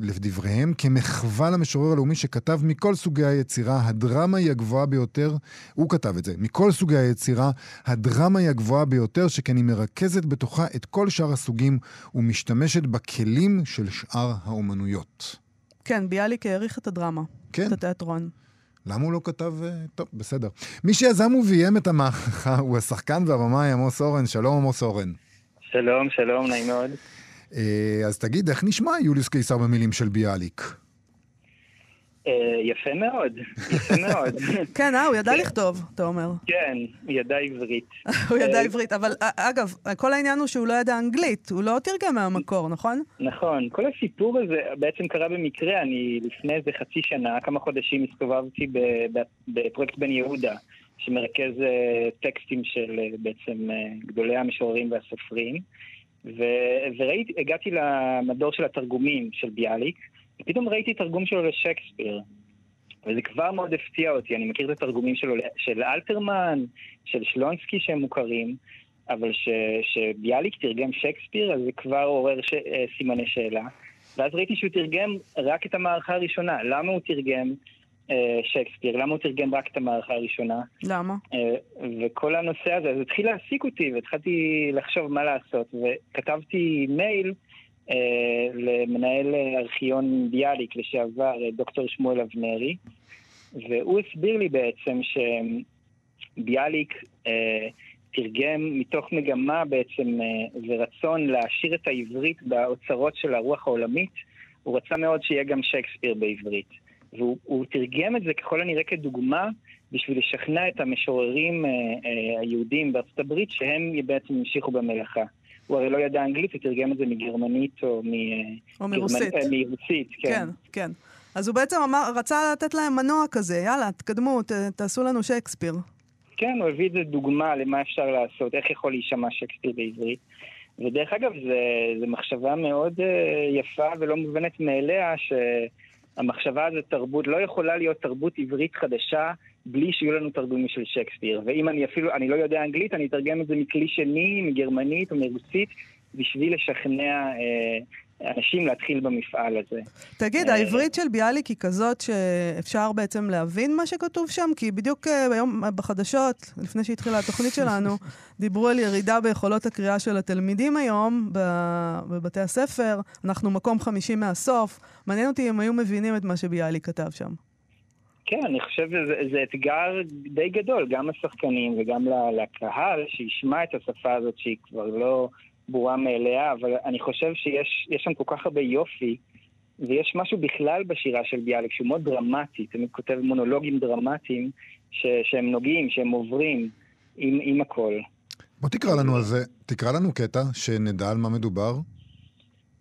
Speaker 1: לדבריהם, כמחווה למשורר הלאומי שכתב מכל סוגי היצירה, הדרמה היא הגבוהה ביותר, הוא כתב את זה, מכל סוגי היצירה, הדרמה היא הגבוהה ביותר, שכן היא מרכזת בתוכה את כל שאר הסוגים ומשתמשת בכלים של שאר האומנויות.
Speaker 2: כן, ביאליק העריך את הדרמה,
Speaker 1: כן.
Speaker 2: את התיאטרון.
Speaker 1: למה הוא לא כתב... אה, טוב, בסדר. מי שיזם וביים את המערכה הוא השחקן והבמאי עמוס אורן. שלום עמוס אורן.
Speaker 5: שלום, שלום, נעים מאוד.
Speaker 1: אה, אז תגיד, איך נשמע יוליוס קיסר במילים של ביאליק?
Speaker 5: אה, יפה מאוד, יפה מאוד. *laughs*
Speaker 2: כן, אה, הוא ידע לכתוב, אתה אומר.
Speaker 5: כן, ידע עברית. *laughs*
Speaker 2: הוא ידע
Speaker 5: אה,
Speaker 2: עברית, אבל אגב, כל העניין הוא שהוא לא ידע אנגלית, הוא לא תרגם מהמקור, נכון?
Speaker 5: נכון, כל הסיפור הזה בעצם קרה במקרה, אני לפני איזה חצי שנה, כמה חודשים הסתובבתי ב- ב- בפרויקט בן יהודה, שמרכז טקסטים של בעצם גדולי המשוררים והסופרים, וראיתי, הגעתי למדור של התרגומים של ביאליק, ופתאום ראיתי תרגום שלו לשייקספיר. וזה כבר מאוד הפתיע אותי, אני מכיר את התרגומים שלו של אלתרמן, של שלונסקי שהם מוכרים, אבל ש, שביאליק תרגם שייקספיר, אז זה כבר עורר ש, אה, סימני שאלה. ואז ראיתי שהוא תרגם רק את המערכה הראשונה. למה הוא תרגם שייקספיר? למה הוא תרגם רק את המערכה הראשונה?
Speaker 2: למה?
Speaker 5: אה, וכל הנושא הזה, אז התחיל להעסיק אותי, והתחלתי לחשוב מה לעשות, וכתבתי מייל אה, למנהל ארכיון ביאליק לשעבר, אה, דוקטור שמואל אבנרי, והוא הסביר לי בעצם שביאליק אה, תרגם מתוך מגמה בעצם אה, ורצון להשאיר את העברית באוצרות של הרוח העולמית, הוא רצה מאוד שיהיה גם שייקספיר בעברית. והוא הוא תרגם את זה ככל הנראה כדוגמה בשביל לשכנע את המשוררים אה, אה, היהודים בארצות הברית שהם בעצם המשיכו במלאכה. הוא הרי לא ידע אנגלית, הוא תרגם את זה מגרמנית או, מ...
Speaker 2: או מרוסית.
Speaker 5: אה, מרוסית, כן.
Speaker 2: כן, כן. אז הוא בעצם אמר, רצה לתת להם מנוע כזה, יאללה, תקדמו, ת, תעשו לנו שייקספיר.
Speaker 5: כן, הוא הביא את זה דוגמה למה אפשר לעשות, איך יכול להישמע שייקספיר בעברית. ודרך אגב, זו מחשבה מאוד uh, יפה ולא מובנת מאליה, שהמחשבה הזאת תרבות, לא יכולה להיות תרבות עברית חדשה בלי שיהיו לנו תרגומים של שייקספיר. ואם אני אפילו, אני לא יודע אנגלית, אני אתרגם את זה מכלי שני, מגרמנית או מרוסית, בשביל לשכנע אה, אנשים להתחיל במפעל הזה.
Speaker 2: תגיד,
Speaker 5: אה,
Speaker 2: העברית של ביאליק היא כזאת שאפשר בעצם להבין מה שכתוב שם? כי בדיוק אה, היום אה, בחדשות, לפני שהתחילה התוכנית *laughs* שלנו, דיברו על ירידה ביכולות הקריאה של התלמידים היום בבתי הספר. אנחנו מקום חמישי מהסוף. מעניין אותי אם היו מבינים את מה שביאליק כתב שם.
Speaker 5: כן, אני חושב שזה אתגר די גדול, גם לשחקנים וגם לקהל, שישמע את השפה הזאת שהיא כבר לא ברורה מאליה, אבל אני חושב שיש יש שם כל כך הרבה יופי, ויש משהו בכלל בשירה של ביאליק שהוא מאוד דרמטי, תמיד כותב מונולוגים דרמטיים ש- שהם נוגעים, שהם עוברים עם, עם הכל.
Speaker 1: בוא תקרא לנו על זה, תקרא לנו קטע, שנדע על מה מדובר.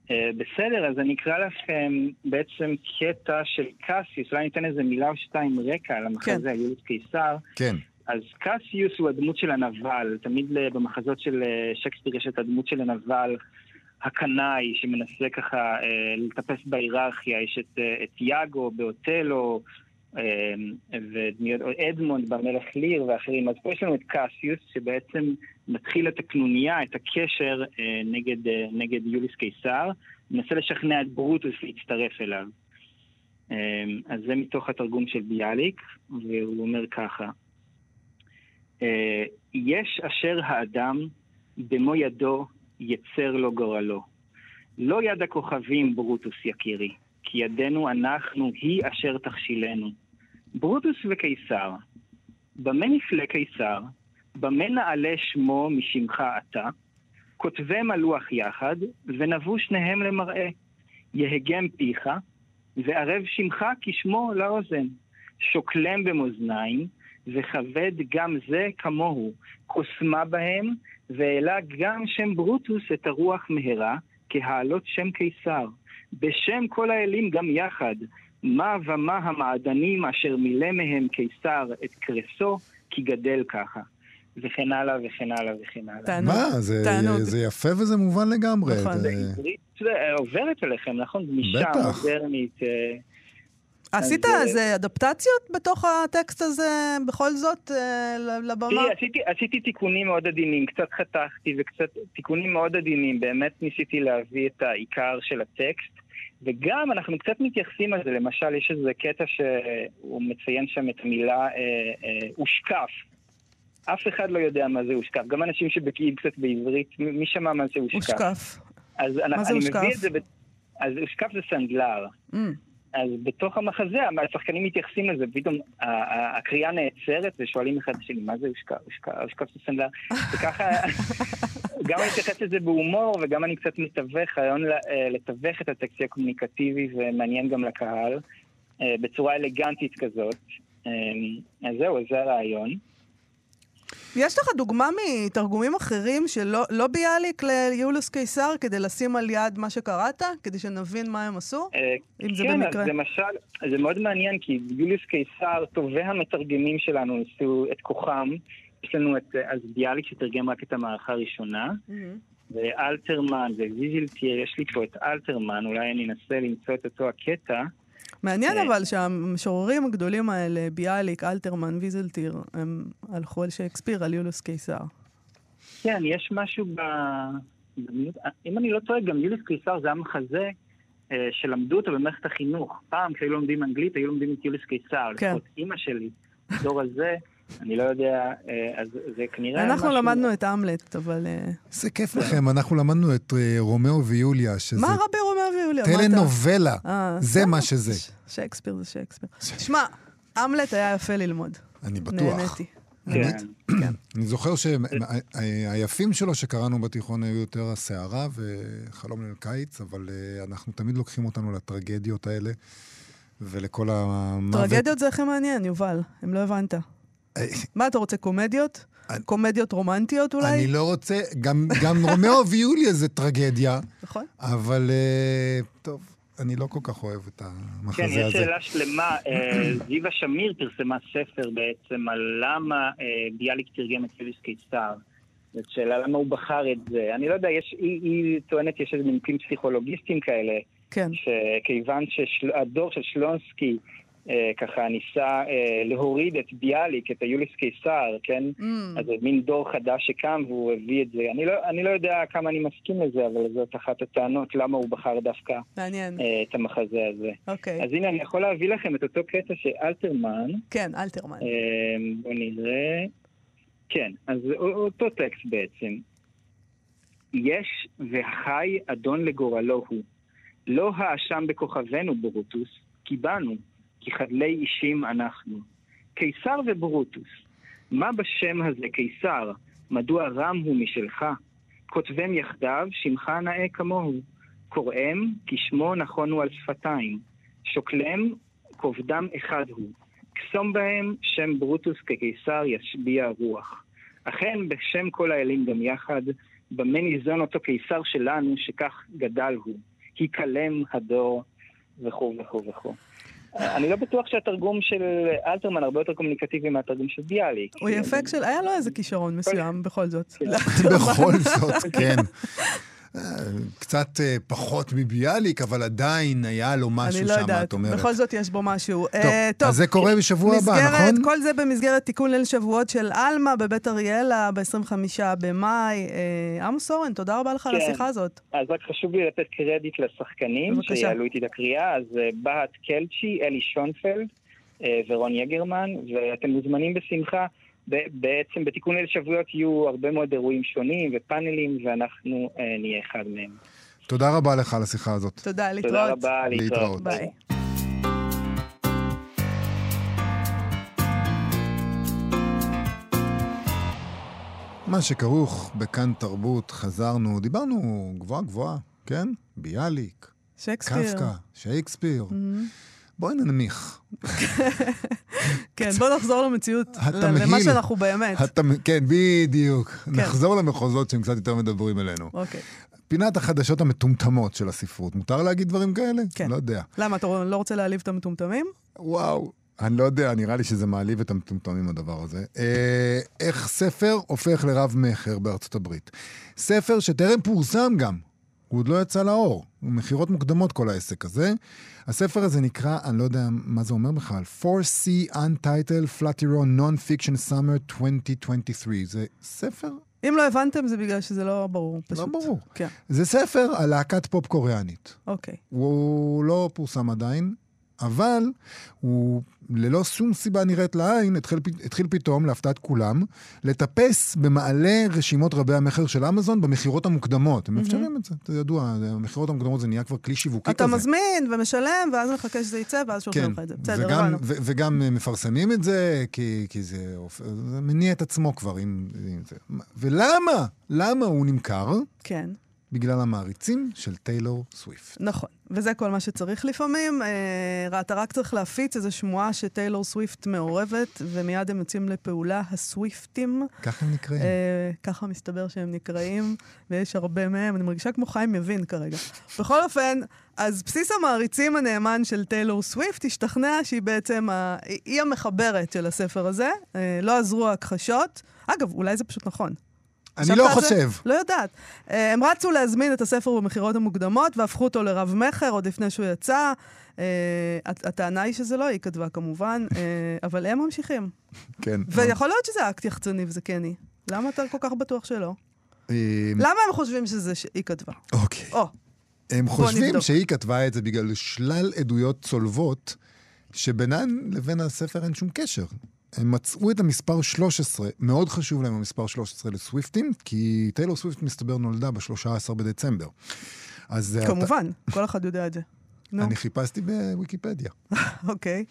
Speaker 5: Uh, בסדר, אז אני אקרא לכם בעצם קטע של קסיוס, אולי ניתן איזה מילה או שתיים רקע על המחזה,
Speaker 2: כן.
Speaker 5: יוליוס קיסר.
Speaker 1: כן.
Speaker 5: אז קסיוס הוא הדמות של הנבל, תמיד במחזות של אה, שייקספיר יש את הדמות של הנבל. הקנאי שמנסה ככה אה, לטפס בהיררכיה, יש את, אה, את יאגו באוטלו, אה, ודמיות, או אדמונד במלך ליר ואחרים, אז פה יש לנו את קסיוס שבעצם מתחיל את הקנוניה, את הקשר נגד, נגד יוליס קיסר, מנסה לשכנע את ברוטוס להצטרף אליו. אז זה מתוך התרגום של ביאליק, והוא אומר ככה: יש אשר האדם במו ידו יצר לו גורלו. לא יד הכוכבים ברוטוס יקירי, כי ידנו אנחנו היא אשר תכשילנו. ברוטוס וקיסר, במה נפלא קיסר, במה נעלה שמו משמך אתה, כותבם הלוח יחד, ונבו שניהם למראה. יהגם פיך, וערב שמך כשמו לאוזן. שוקלם במאזניים, וכבד גם זה כמוהו. קוסמה בהם, והעלה גם שם ברוטוס את הרוח מהרה, כהעלות שם קיסר. בשם כל האלים גם יחד, מה ומה המעדנים אשר מילא מהם קיסר את קרסו, כי גדל ככה. וכן הלאה וכן הלאה וכן הלאה.
Speaker 2: תענוג.
Speaker 1: מה, זה,
Speaker 2: תענוג.
Speaker 1: זה יפה וזה מובן לגמרי.
Speaker 2: נכון.
Speaker 1: זה-
Speaker 5: בעברית זה עוברת אליכם, נכון? גמישה,
Speaker 1: בטח.
Speaker 5: מודרנית. אה,
Speaker 2: עשית
Speaker 5: אז,
Speaker 2: איזה אדפטציות בתוך הטקסט הזה, בכל זאת, אה, לבמה?
Speaker 5: תראי, עשיתי, עשיתי תיקונים מאוד עדינים, קצת חתכתי וקצת תיקונים מאוד עדינים, באמת ניסיתי להביא את העיקר של הטקסט, וגם אנחנו קצת מתייחסים על זה, למשל יש איזה קטע שהוא מציין שם את המילה אה, אה, הושקף. אף אחד לא יודע מה זה הושקף, גם אנשים שבקיאים קצת בעברית, מי שמע מה זה הושקף?
Speaker 2: הושקף.
Speaker 5: אז אני,
Speaker 2: מה זה הושקף?
Speaker 5: מביא את זה, ב... אז הושקף זה סנדלר.
Speaker 2: Mm.
Speaker 5: אז בתוך המחזה השחקנים מתייחסים לזה, פתאום הקריאה נעצרת ושואלים אחד את השני, מה זה? הושקע, הושקע של סנדלר. וככה, *laughs* גם אני מתייחס לזה בהומור וגם אני קצת מתווך, רעיון אה, לתווך את הטקסט יהיה קומוניקטיבי ומעניין גם לקהל, אה, בצורה אלגנטית כזאת. אה, אז זהו, זה הרעיון.
Speaker 2: יש לך דוגמה מתרגומים אחרים שלא לא ביאליק ליולוס קיסר כדי לשים על יד מה שקראת? כדי שנבין מה הם עשו?
Speaker 5: אה,
Speaker 2: אם זה
Speaker 5: כן,
Speaker 2: במקרה.
Speaker 5: אז למשל, זה מאוד מעניין, כי יוליוס קיסר, טובי המתרגמים שלנו ניסו את כוחם. יש לנו את, אה, אז ביאליק שתרגם רק את המערכה הראשונה, ואלתרמן וויזילטיר, יש לי פה את אלתרמן, אולי אני אנסה למצוא את אותו הקטע.
Speaker 2: מעניין
Speaker 5: אה.
Speaker 2: אבל שהמשוררים הגדולים האלה, ביאליק, אלתרמן, ויזלטיר, הם הלכו על שייקספיר, על יוליוס קיסר.
Speaker 5: כן, יש משהו ב... אם אני לא טועה, גם יוליוס קיסר זה היה מחזה אה, שלמדו אותו במערכת החינוך. פעם כשהיו לומדים אנגלית, היו לומדים את יוליוס קיסר.
Speaker 2: כן.
Speaker 5: לפחות אימא שלי, בדור הזה, אני לא יודע, אה, אז זה כנראה
Speaker 2: אנחנו
Speaker 5: משהו...
Speaker 2: למדנו את המלט, אבל... אה,
Speaker 1: זה כיף לכם, אנחנו למדנו את אה, רומאו ויוליה, שזה
Speaker 2: מה רבי רומאו ויוליה?
Speaker 1: טלנובלה. זה. מה שזה.
Speaker 2: שייקספיר זה שייקספיר. תשמע, המלט היה יפה ללמוד.
Speaker 1: אני בטוח.
Speaker 2: נהניתי.
Speaker 5: כן.
Speaker 1: אני זוכר שהיפים שלו שקראנו בתיכון היו יותר הסערה וחלום ליל קיץ, אבל אנחנו תמיד לוקחים אותנו לטרגדיות האלה ולכל המוות.
Speaker 2: טרגדיות זה הכי מעניין, יובל, אם לא הבנת. מה, אתה רוצה קומדיות? קומדיות רומנטיות אולי?
Speaker 1: אני לא רוצה, גם, גם רומאו ויוליה זה טרגדיה,
Speaker 2: נכון.
Speaker 1: אבל אה, טוב, אני לא כל כך אוהב את
Speaker 5: כן,
Speaker 1: המחזה
Speaker 5: יש
Speaker 1: הזה.
Speaker 5: שאלה שלמה. אה, זיווה שמיר פרסמה ספר בעצם על למה אה, ביאליק תרגם את יוליוס קיסר. זאת שאלה למה הוא בחר את זה. אני לא יודע, יש, היא, היא טוענת שיש איזה נימוקים פסיכולוגיסטיים כאלה,
Speaker 2: כן.
Speaker 5: שכיוון שהדור של שלונסקי ככה ניסה אה, להוריד את ביאליק, את היוליוס קיסר, כן?
Speaker 2: Mm.
Speaker 5: אז זה מין דור חדש שקם והוא הביא את זה. אני לא, אני לא יודע כמה אני מסכים לזה, אבל זאת אחת הטענות למה הוא בחר דווקא
Speaker 2: מעניין.
Speaker 5: אה, את המחזה הזה.
Speaker 2: אוקיי.
Speaker 5: אז הנה, אני יכול להביא לכם את אותו קטע שאלתרמן,
Speaker 2: כן, אלתרמן.
Speaker 5: אה, בואו נראה. כן, אז אותו טקסט בעצם. יש והחי אדון לגורלו הוא. לא האשם בכוכבנו ברוטוס, כי באנו, כי חדלי אישים אנחנו. קיסר וברוטוס, מה בשם הזה קיסר? מדוע רם הוא משלך? כותבם יחדיו, שמך נאה כמוהו. קוראם, כי שמו נכון הוא על שפתיים. שוקלם, כובדם אחד הוא. קסום בהם, שם ברוטוס כקיסר ישביע רוח. אכן, בשם כל האלים גם יחד, במה ניזון אותו קיסר שלנו, שכך גדל הוא. היכלם הדור, וכו' וכו' וכו'. אני לא בטוח שהתרגום של אלתרמן הרבה יותר קומוניקטיבי מהתרגום של ביאליק.
Speaker 2: הוא יפה. היה לו איזה כישרון מסוים, בכל זאת.
Speaker 5: כן.
Speaker 1: בכל זאת, כן. *laughs* *laughs* קצת אה, פחות מביאליק, אבל עדיין היה לו
Speaker 2: אני
Speaker 1: משהו
Speaker 2: לא
Speaker 1: שם,
Speaker 2: יודעת,
Speaker 1: את אומרת.
Speaker 2: בכל זאת יש בו משהו.
Speaker 1: טוב,
Speaker 2: אה,
Speaker 1: אז זה קורה בשבוע הבא,
Speaker 2: מסגרת-
Speaker 1: נכון?
Speaker 2: כל זה במסגרת תיקון ליל שבועות של עלמה בבית אריאלה ב-25 במאי. אה, עמוס אורן, תודה רבה לך על
Speaker 5: כן.
Speaker 2: השיחה הזאת.
Speaker 5: אז רק חשוב לי לתת קרדיט לשחקנים
Speaker 2: בבקשה.
Speaker 5: שיעלו איתי את הקריאה, אז אה, בהט קלצ'י, אלי שונפלד אה, ורון יגרמן, ואתם מוזמנים בשמחה. בעצם בתיקון אל שבועות יהיו הרבה מאוד אירועים שונים ופאנלים, ואנחנו אה, נהיה אחד מהם.
Speaker 1: תודה רבה לך על השיחה הזאת.
Speaker 2: תודה, להתראות.
Speaker 5: תודה רבה,
Speaker 1: להתראות.
Speaker 2: ביי.
Speaker 1: מה שכרוך בכאן תרבות, חזרנו, דיברנו גבוהה גבוהה, כן? ביאליק,
Speaker 2: שייקספיר.
Speaker 1: קפקא, שייקספיר. Mm-hmm. בואי ננמיך.
Speaker 2: כן, בוא נחזור למציאות,
Speaker 1: התמהיל.
Speaker 2: למה שאנחנו באמת.
Speaker 1: התמ- כן, בדיוק. נחזור למחוזות שהם קצת יותר מדברים אלינו.
Speaker 2: אוקיי.
Speaker 1: פינת החדשות המטומטמות של הספרות. מותר להגיד דברים כאלה?
Speaker 2: כן.
Speaker 1: לא יודע.
Speaker 2: למה, אתה לא רוצה להעליב את המטומטמים?
Speaker 1: וואו. אני לא יודע, נראה לי שזה מעליב את המטומטמים הדבר הזה. אה, איך ספר הופך לרב-מכר בארצות הברית. ספר שטרם פורסם גם, הוא עוד לא יצא לאור. הוא מכירות מוקדמות כל העסק הזה. הספר הזה נקרא, אני לא יודע מה זה אומר בכלל, 4C Untitled Flatteron Non-Fiction Summer 2023. זה ספר?
Speaker 2: אם לא הבנתם, זה בגלל שזה לא ברור, פשוט.
Speaker 1: לא ברור.
Speaker 2: כן,
Speaker 1: זה ספר על להקת פופ קוריאנית.
Speaker 2: אוקיי.
Speaker 1: הוא לא פורסם עדיין, אבל הוא ללא שום סיבה נראית לעין, התחיל, התחיל פתאום, להפתעת כולם, לטפס במעלה רשימות רבי המכר של אמזון במכירות המוקדמות. הם מאפשרים את זה, זה ידוע, המכירות המוקדמות זה נהיה כבר כלי שיווקי
Speaker 2: אתה
Speaker 1: כזה.
Speaker 2: מזמין ומשלם, ואז מחכה שזה יצא, ואז שולחים
Speaker 1: כן,
Speaker 2: לך את זה. בסדר,
Speaker 1: וגם. ו- וגם אה, מפרסמים את זה, כי, כי זה, זה מניע את עצמו כבר עם, עם זה. ולמה? למה הוא נמכר?
Speaker 2: כן.
Speaker 1: בגלל המעריצים של טיילור סוויפט.
Speaker 2: נכון, וזה כל מה שצריך לפעמים. אה, אתה רק צריך להפיץ איזו שמועה שטיילור סוויפט מעורבת, ומיד הם יוצאים לפעולה, הסוויפטים.
Speaker 1: ככה הם נקראים.
Speaker 2: אה, ככה מסתבר שהם נקראים, ויש הרבה מהם, אני מרגישה כמו חיים יבין כרגע. בכל אופן, אז בסיס המעריצים הנאמן של טיילור סוויפט השתכנע שהיא בעצם, ה... היא המחברת של הספר הזה, אה, לא עזרו ההכחשות. אגב, אולי זה פשוט נכון.
Speaker 1: אני לא
Speaker 2: זה?
Speaker 1: חושב.
Speaker 2: לא יודעת. אה, הם רצו להזמין את הספר במכירות המוקדמות והפכו אותו לרב-מכר עוד לפני שהוא יצא. אה, הט- הטענה היא שזה לא היא כתבה כמובן, אה, *laughs* אבל הם ממשיכים.
Speaker 1: כן.
Speaker 2: ויכול להיות שזה אקט יחצני וזה כן היא. למה אתה כל כך בטוח שלא?
Speaker 1: אה,
Speaker 2: למה הם חושבים שזה שהיא כתבה?
Speaker 1: אוקיי.
Speaker 2: או,
Speaker 1: הם חושבים. שהיא כתבה את זה בגלל שלל עדויות צולבות, שבינן לבין הספר אין שום קשר. הם מצאו את המספר 13, מאוד חשוב להם המספר 13 לסוויפטים, כי טיילור סוויפט מסתבר נולדה ב-13 בדצמבר. אז
Speaker 2: כמובן, כל אחד יודע את זה.
Speaker 1: אתה,
Speaker 2: נו,
Speaker 1: אני חיפשתי בוויקיפדיה. *laughs*
Speaker 2: אוקיי.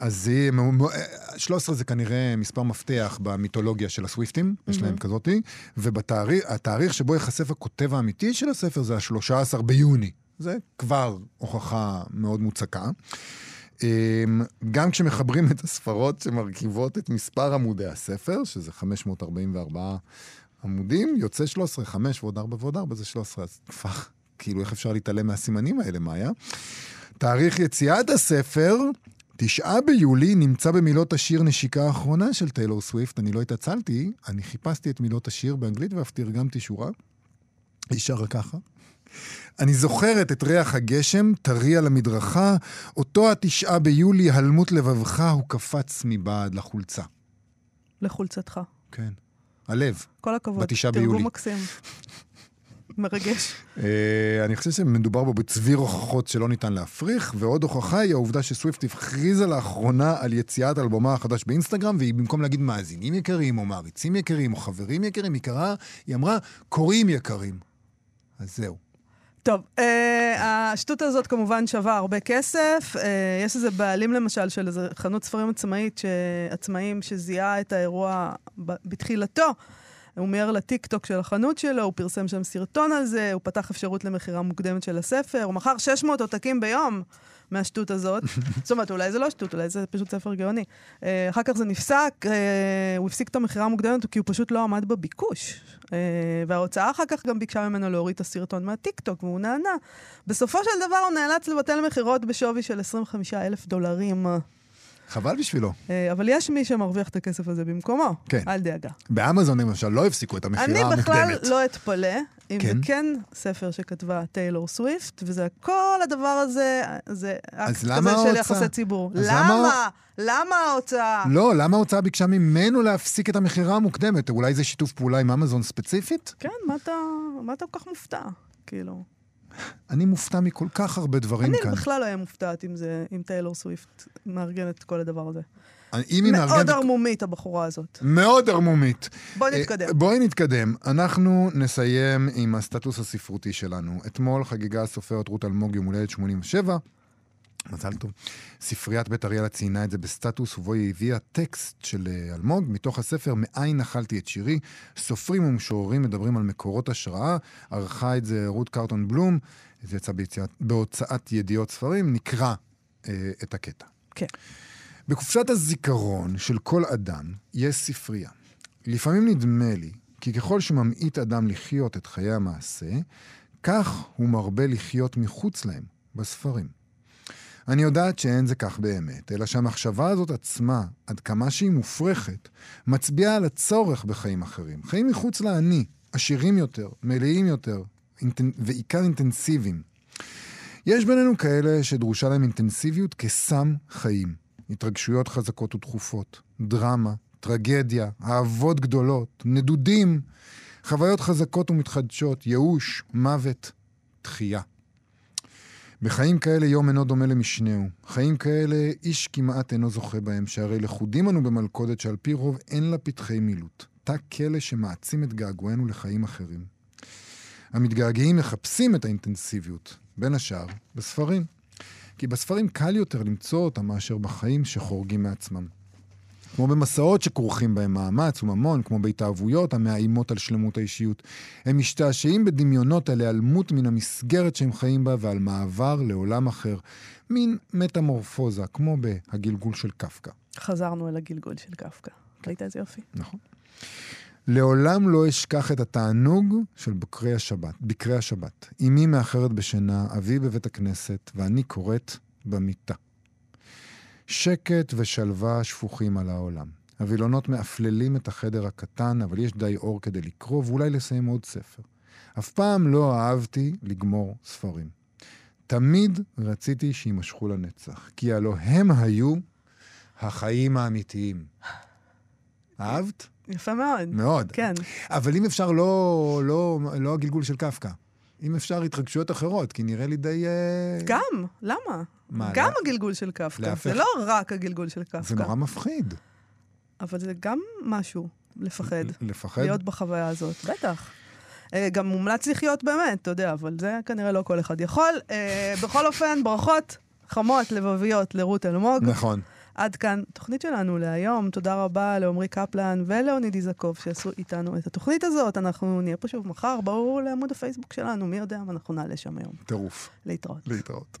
Speaker 1: אז מו- אה, 13 זה כנראה מספר מפתח במיתולוגיה של הסוויפטים, יש להם כזאתי, והתאריך שבו ייחשף הכותב האמיתי של הספר זה ה-13 ביוני. זה כבר הוכחה מאוד מוצקה. אמ, גם כשמחברים את הספרות שמרכיבות את מספר עמודי הספר, שזה 544 עמודים, יוצא 13, 5 ועוד 4 ועוד 4 זה 13, אז כבר, כאילו, איך אפשר להתעלם מהסימנים האלה, מאיה? תאריך יציאת הספר, תשעה ביולי, נמצא במילות השיר נשיקה האחרונה של טיילור סוויפט. אני לא התעצלתי, אני חיפשתי את מילות השיר באנגלית ואף תרגמתי שורה. היא שרה ככה. אני זוכרת את ריח הגשם, טרי על המדרכה, אותו התשעה ביולי, הלמות לבבך, הוא קפץ מבעד לחולצה.
Speaker 2: לחולצתך.
Speaker 1: כן. הלב.
Speaker 2: כל הכבוד.
Speaker 1: בתשעה ביולי.
Speaker 2: תרגום מקסים. מרגש. *laughs*
Speaker 1: אה, אני חושב שמדובר בו בצביר הוכחות שלא ניתן להפריך, ועוד הוכחה היא העובדה שסוויפט הכריזה לאחרונה על יציאת אלבומה החדש באינסטגרם, והיא במקום להגיד מאזינים יקרים, או מעריצים יקרים, או חברים יקרים, היא קראה, היא אמרה, קוראים יקרים. אז זהו.
Speaker 2: טוב, אה, השטות הזאת כמובן שווה הרבה כסף. אה, יש איזה בעלים למשל של איזה חנות ספרים עצמאית, ש... עצמאים שזיהה את האירוע ב... בתחילתו. הוא מיהר לטיקטוק של החנות שלו, הוא פרסם שם סרטון על זה, הוא פתח אפשרות למכירה מוקדמת של הספר, הוא מכר 600 עותקים ביום מהשטות הזאת. *laughs* זאת אומרת, אולי זה לא שטות, אולי זה פשוט ספר גאוני. אה, אחר כך זה נפסק, אה, הוא הפסיק את המכירה המוקדמת כי הוא פשוט לא עמד בביקוש. אה, וההוצאה אחר כך גם ביקשה ממנו להוריד את הסרטון מהטיקטוק, והוא נענה. בסופו של דבר הוא נאלץ לבטל מכירות בשווי של 25 אלף דולרים.
Speaker 1: חבל בשבילו.
Speaker 2: אה, אבל יש מי שמרוויח את הכסף הזה במקומו.
Speaker 1: כן.
Speaker 2: אל דאגה.
Speaker 1: באמזון למשל לא הפסיקו את המכירה
Speaker 2: אני
Speaker 1: המוקדמת.
Speaker 2: בכלל לא אתפלא אם
Speaker 1: כן?
Speaker 2: זה כן ספר שכתבה טיילור סוויפט, וזה כל הדבר הזה, זה אקט כזה של? יחסי ציבור. למה?
Speaker 1: למה-
Speaker 2: למה ההוצאה?
Speaker 1: לא, למה ההוצאה ביקשה ממנו להפסיק את המכירה המוקדמת? אולי זה שיתוף פעולה עם אמזון ספציפית?
Speaker 2: כן, מה אתה, מה אתה כל כך מופתע? כאילו.
Speaker 1: אני מופתע מכל כך הרבה דברים
Speaker 2: אני
Speaker 1: כאן.
Speaker 2: בכלל לא אהיה מופתעת אם זה, אם טיילור סוויפט מארגנת את כל הדבר הזה.
Speaker 1: אני- אם היא
Speaker 2: מאוד
Speaker 1: מארגנת...
Speaker 2: ערמומית, הבחורה הזאת.
Speaker 1: מאוד ערמומית.
Speaker 2: בואי
Speaker 1: אה,
Speaker 2: נתקדם.
Speaker 1: בואי נתקדם. אנחנו נסיים עם הסטטוס הספרותי שלנו. אתמול חגגה הסופרת רות אלמוג יום הולדת 87. מזל טוב. ספריית בית אריאלה ציינה את זה בסטטוס, ובו היא הביאה טקסט של אה, אלמוג, מתוך הספר "מאין אכלתי את שירי". סופרים ומשוררים מדברים על מקורות השראה. ערכה את זה רות קרטון בלום, זה יצא ביציאת, בהוצאת ידיעות ספרים, נקרא אה, את הקטע.
Speaker 2: כן.
Speaker 1: בקופסת הזיכרון של כל אדם יש ספרייה. לפעמים נדמה לי כי ככל שממעיט אדם לחיות את חיי המעשה, כך הוא מרבה לחיות מחוץ להם, בספרים. אני יודעת שאין זה כך באמת, אלא שהמחשבה הזאת עצמה, עד כמה שהיא מופרכת, מצביעה על הצורך בחיים אחרים. חיים מחוץ לאני, עשירים יותר, מלאים יותר, אינטנ... ועיקר אינטנסיביים. יש בינינו כאלה שדרושה להם אינטנסיביות כסם חיים. התרגשויות חזקות ודחופות, דרמה, טרגדיה, אהבות גדולות, נדודים, חוויות חזקות ומתחדשות, ייאוש, מוות, תחייה. בחיים כאלה יום אינו דומה למשנהו. חיים כאלה איש כמעט אינו זוכה בהם, שהרי לכודים אנו במלכודת שעל פי רוב אין לה פתחי מילוט. תא כלא שמעצים את געגוענו לחיים אחרים. המתגעגעים מחפשים את האינטנסיביות, בין השאר בספרים. כי בספרים קל יותר למצוא אותם מאשר בחיים שחורגים מעצמם. כמו במסעות שכרוכים בהם מאמץ וממון, כמו בהתאהבויות המאיימות על שלמות האישיות. הם משתעשעים בדמיונות על היעלמות מן המסגרת שהם חיים בה ועל מעבר לעולם אחר. מין מטמורפוזה, כמו בהגלגול של קפקא.
Speaker 2: חזרנו אל הגלגול של קפקא. ראית איזה יופי?
Speaker 1: נכון. לעולם לא אשכח את התענוג של בקרי השבת. בקרי השבת. אמי מאחרת בשינה, אבי בבית הכנסת, ואני קוראת במיטה. שקט ושלווה שפוכים על העולם. הווילונות מאפללים את החדר הקטן, אבל יש די אור כדי לקרוא ואולי לסיים עוד ספר. אף פעם לא אהבתי לגמור ספרים. תמיד רציתי שיימשכו לנצח, כי הלא הם היו החיים האמיתיים. אהבת?
Speaker 2: יפה מאוד.
Speaker 1: מאוד.
Speaker 2: כן.
Speaker 1: אבל אם אפשר לא, לא, לא הגלגול של קפקא. אם אפשר התרגשויות אחרות, כי נראה לי די... אה,
Speaker 2: גם, למה?
Speaker 1: מה,
Speaker 2: גם
Speaker 1: לא-
Speaker 2: הגלגול של קפקא.
Speaker 1: להפך.
Speaker 2: זה לא רק הגלגול של קפקא.
Speaker 1: זה נורא מפחיד.
Speaker 2: אבל זה גם משהו, לפחד.
Speaker 1: לפחד?
Speaker 2: להיות בחוויה הזאת, בטח. אה, גם מומלץ לחיות באמת, אתה יודע, אבל זה כנראה לא כל אחד יכול. אה, בכל אופן, ברכות חמות, לבביות, לרות אלמוג.
Speaker 1: נכון.
Speaker 2: עד כאן תוכנית שלנו להיום. תודה רבה לעמרי קפלן ולאוניד איזקוב שעשו איתנו את התוכנית הזאת. אנחנו נהיה פה שוב מחר, בואו לעמוד הפייסבוק שלנו, מי יודע מה אנחנו נעלה שם היום.
Speaker 1: טירוף.
Speaker 2: להתראות.
Speaker 1: להתראות.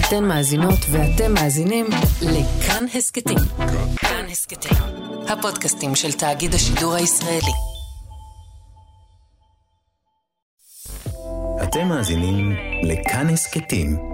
Speaker 6: אתן מאזינות ואתם מאזינים לכאן הסכתים. כאן הסכתים, הפודקאסטים של תאגיד השידור הישראלי.
Speaker 7: אתם מאזינים לכאן הסכתים,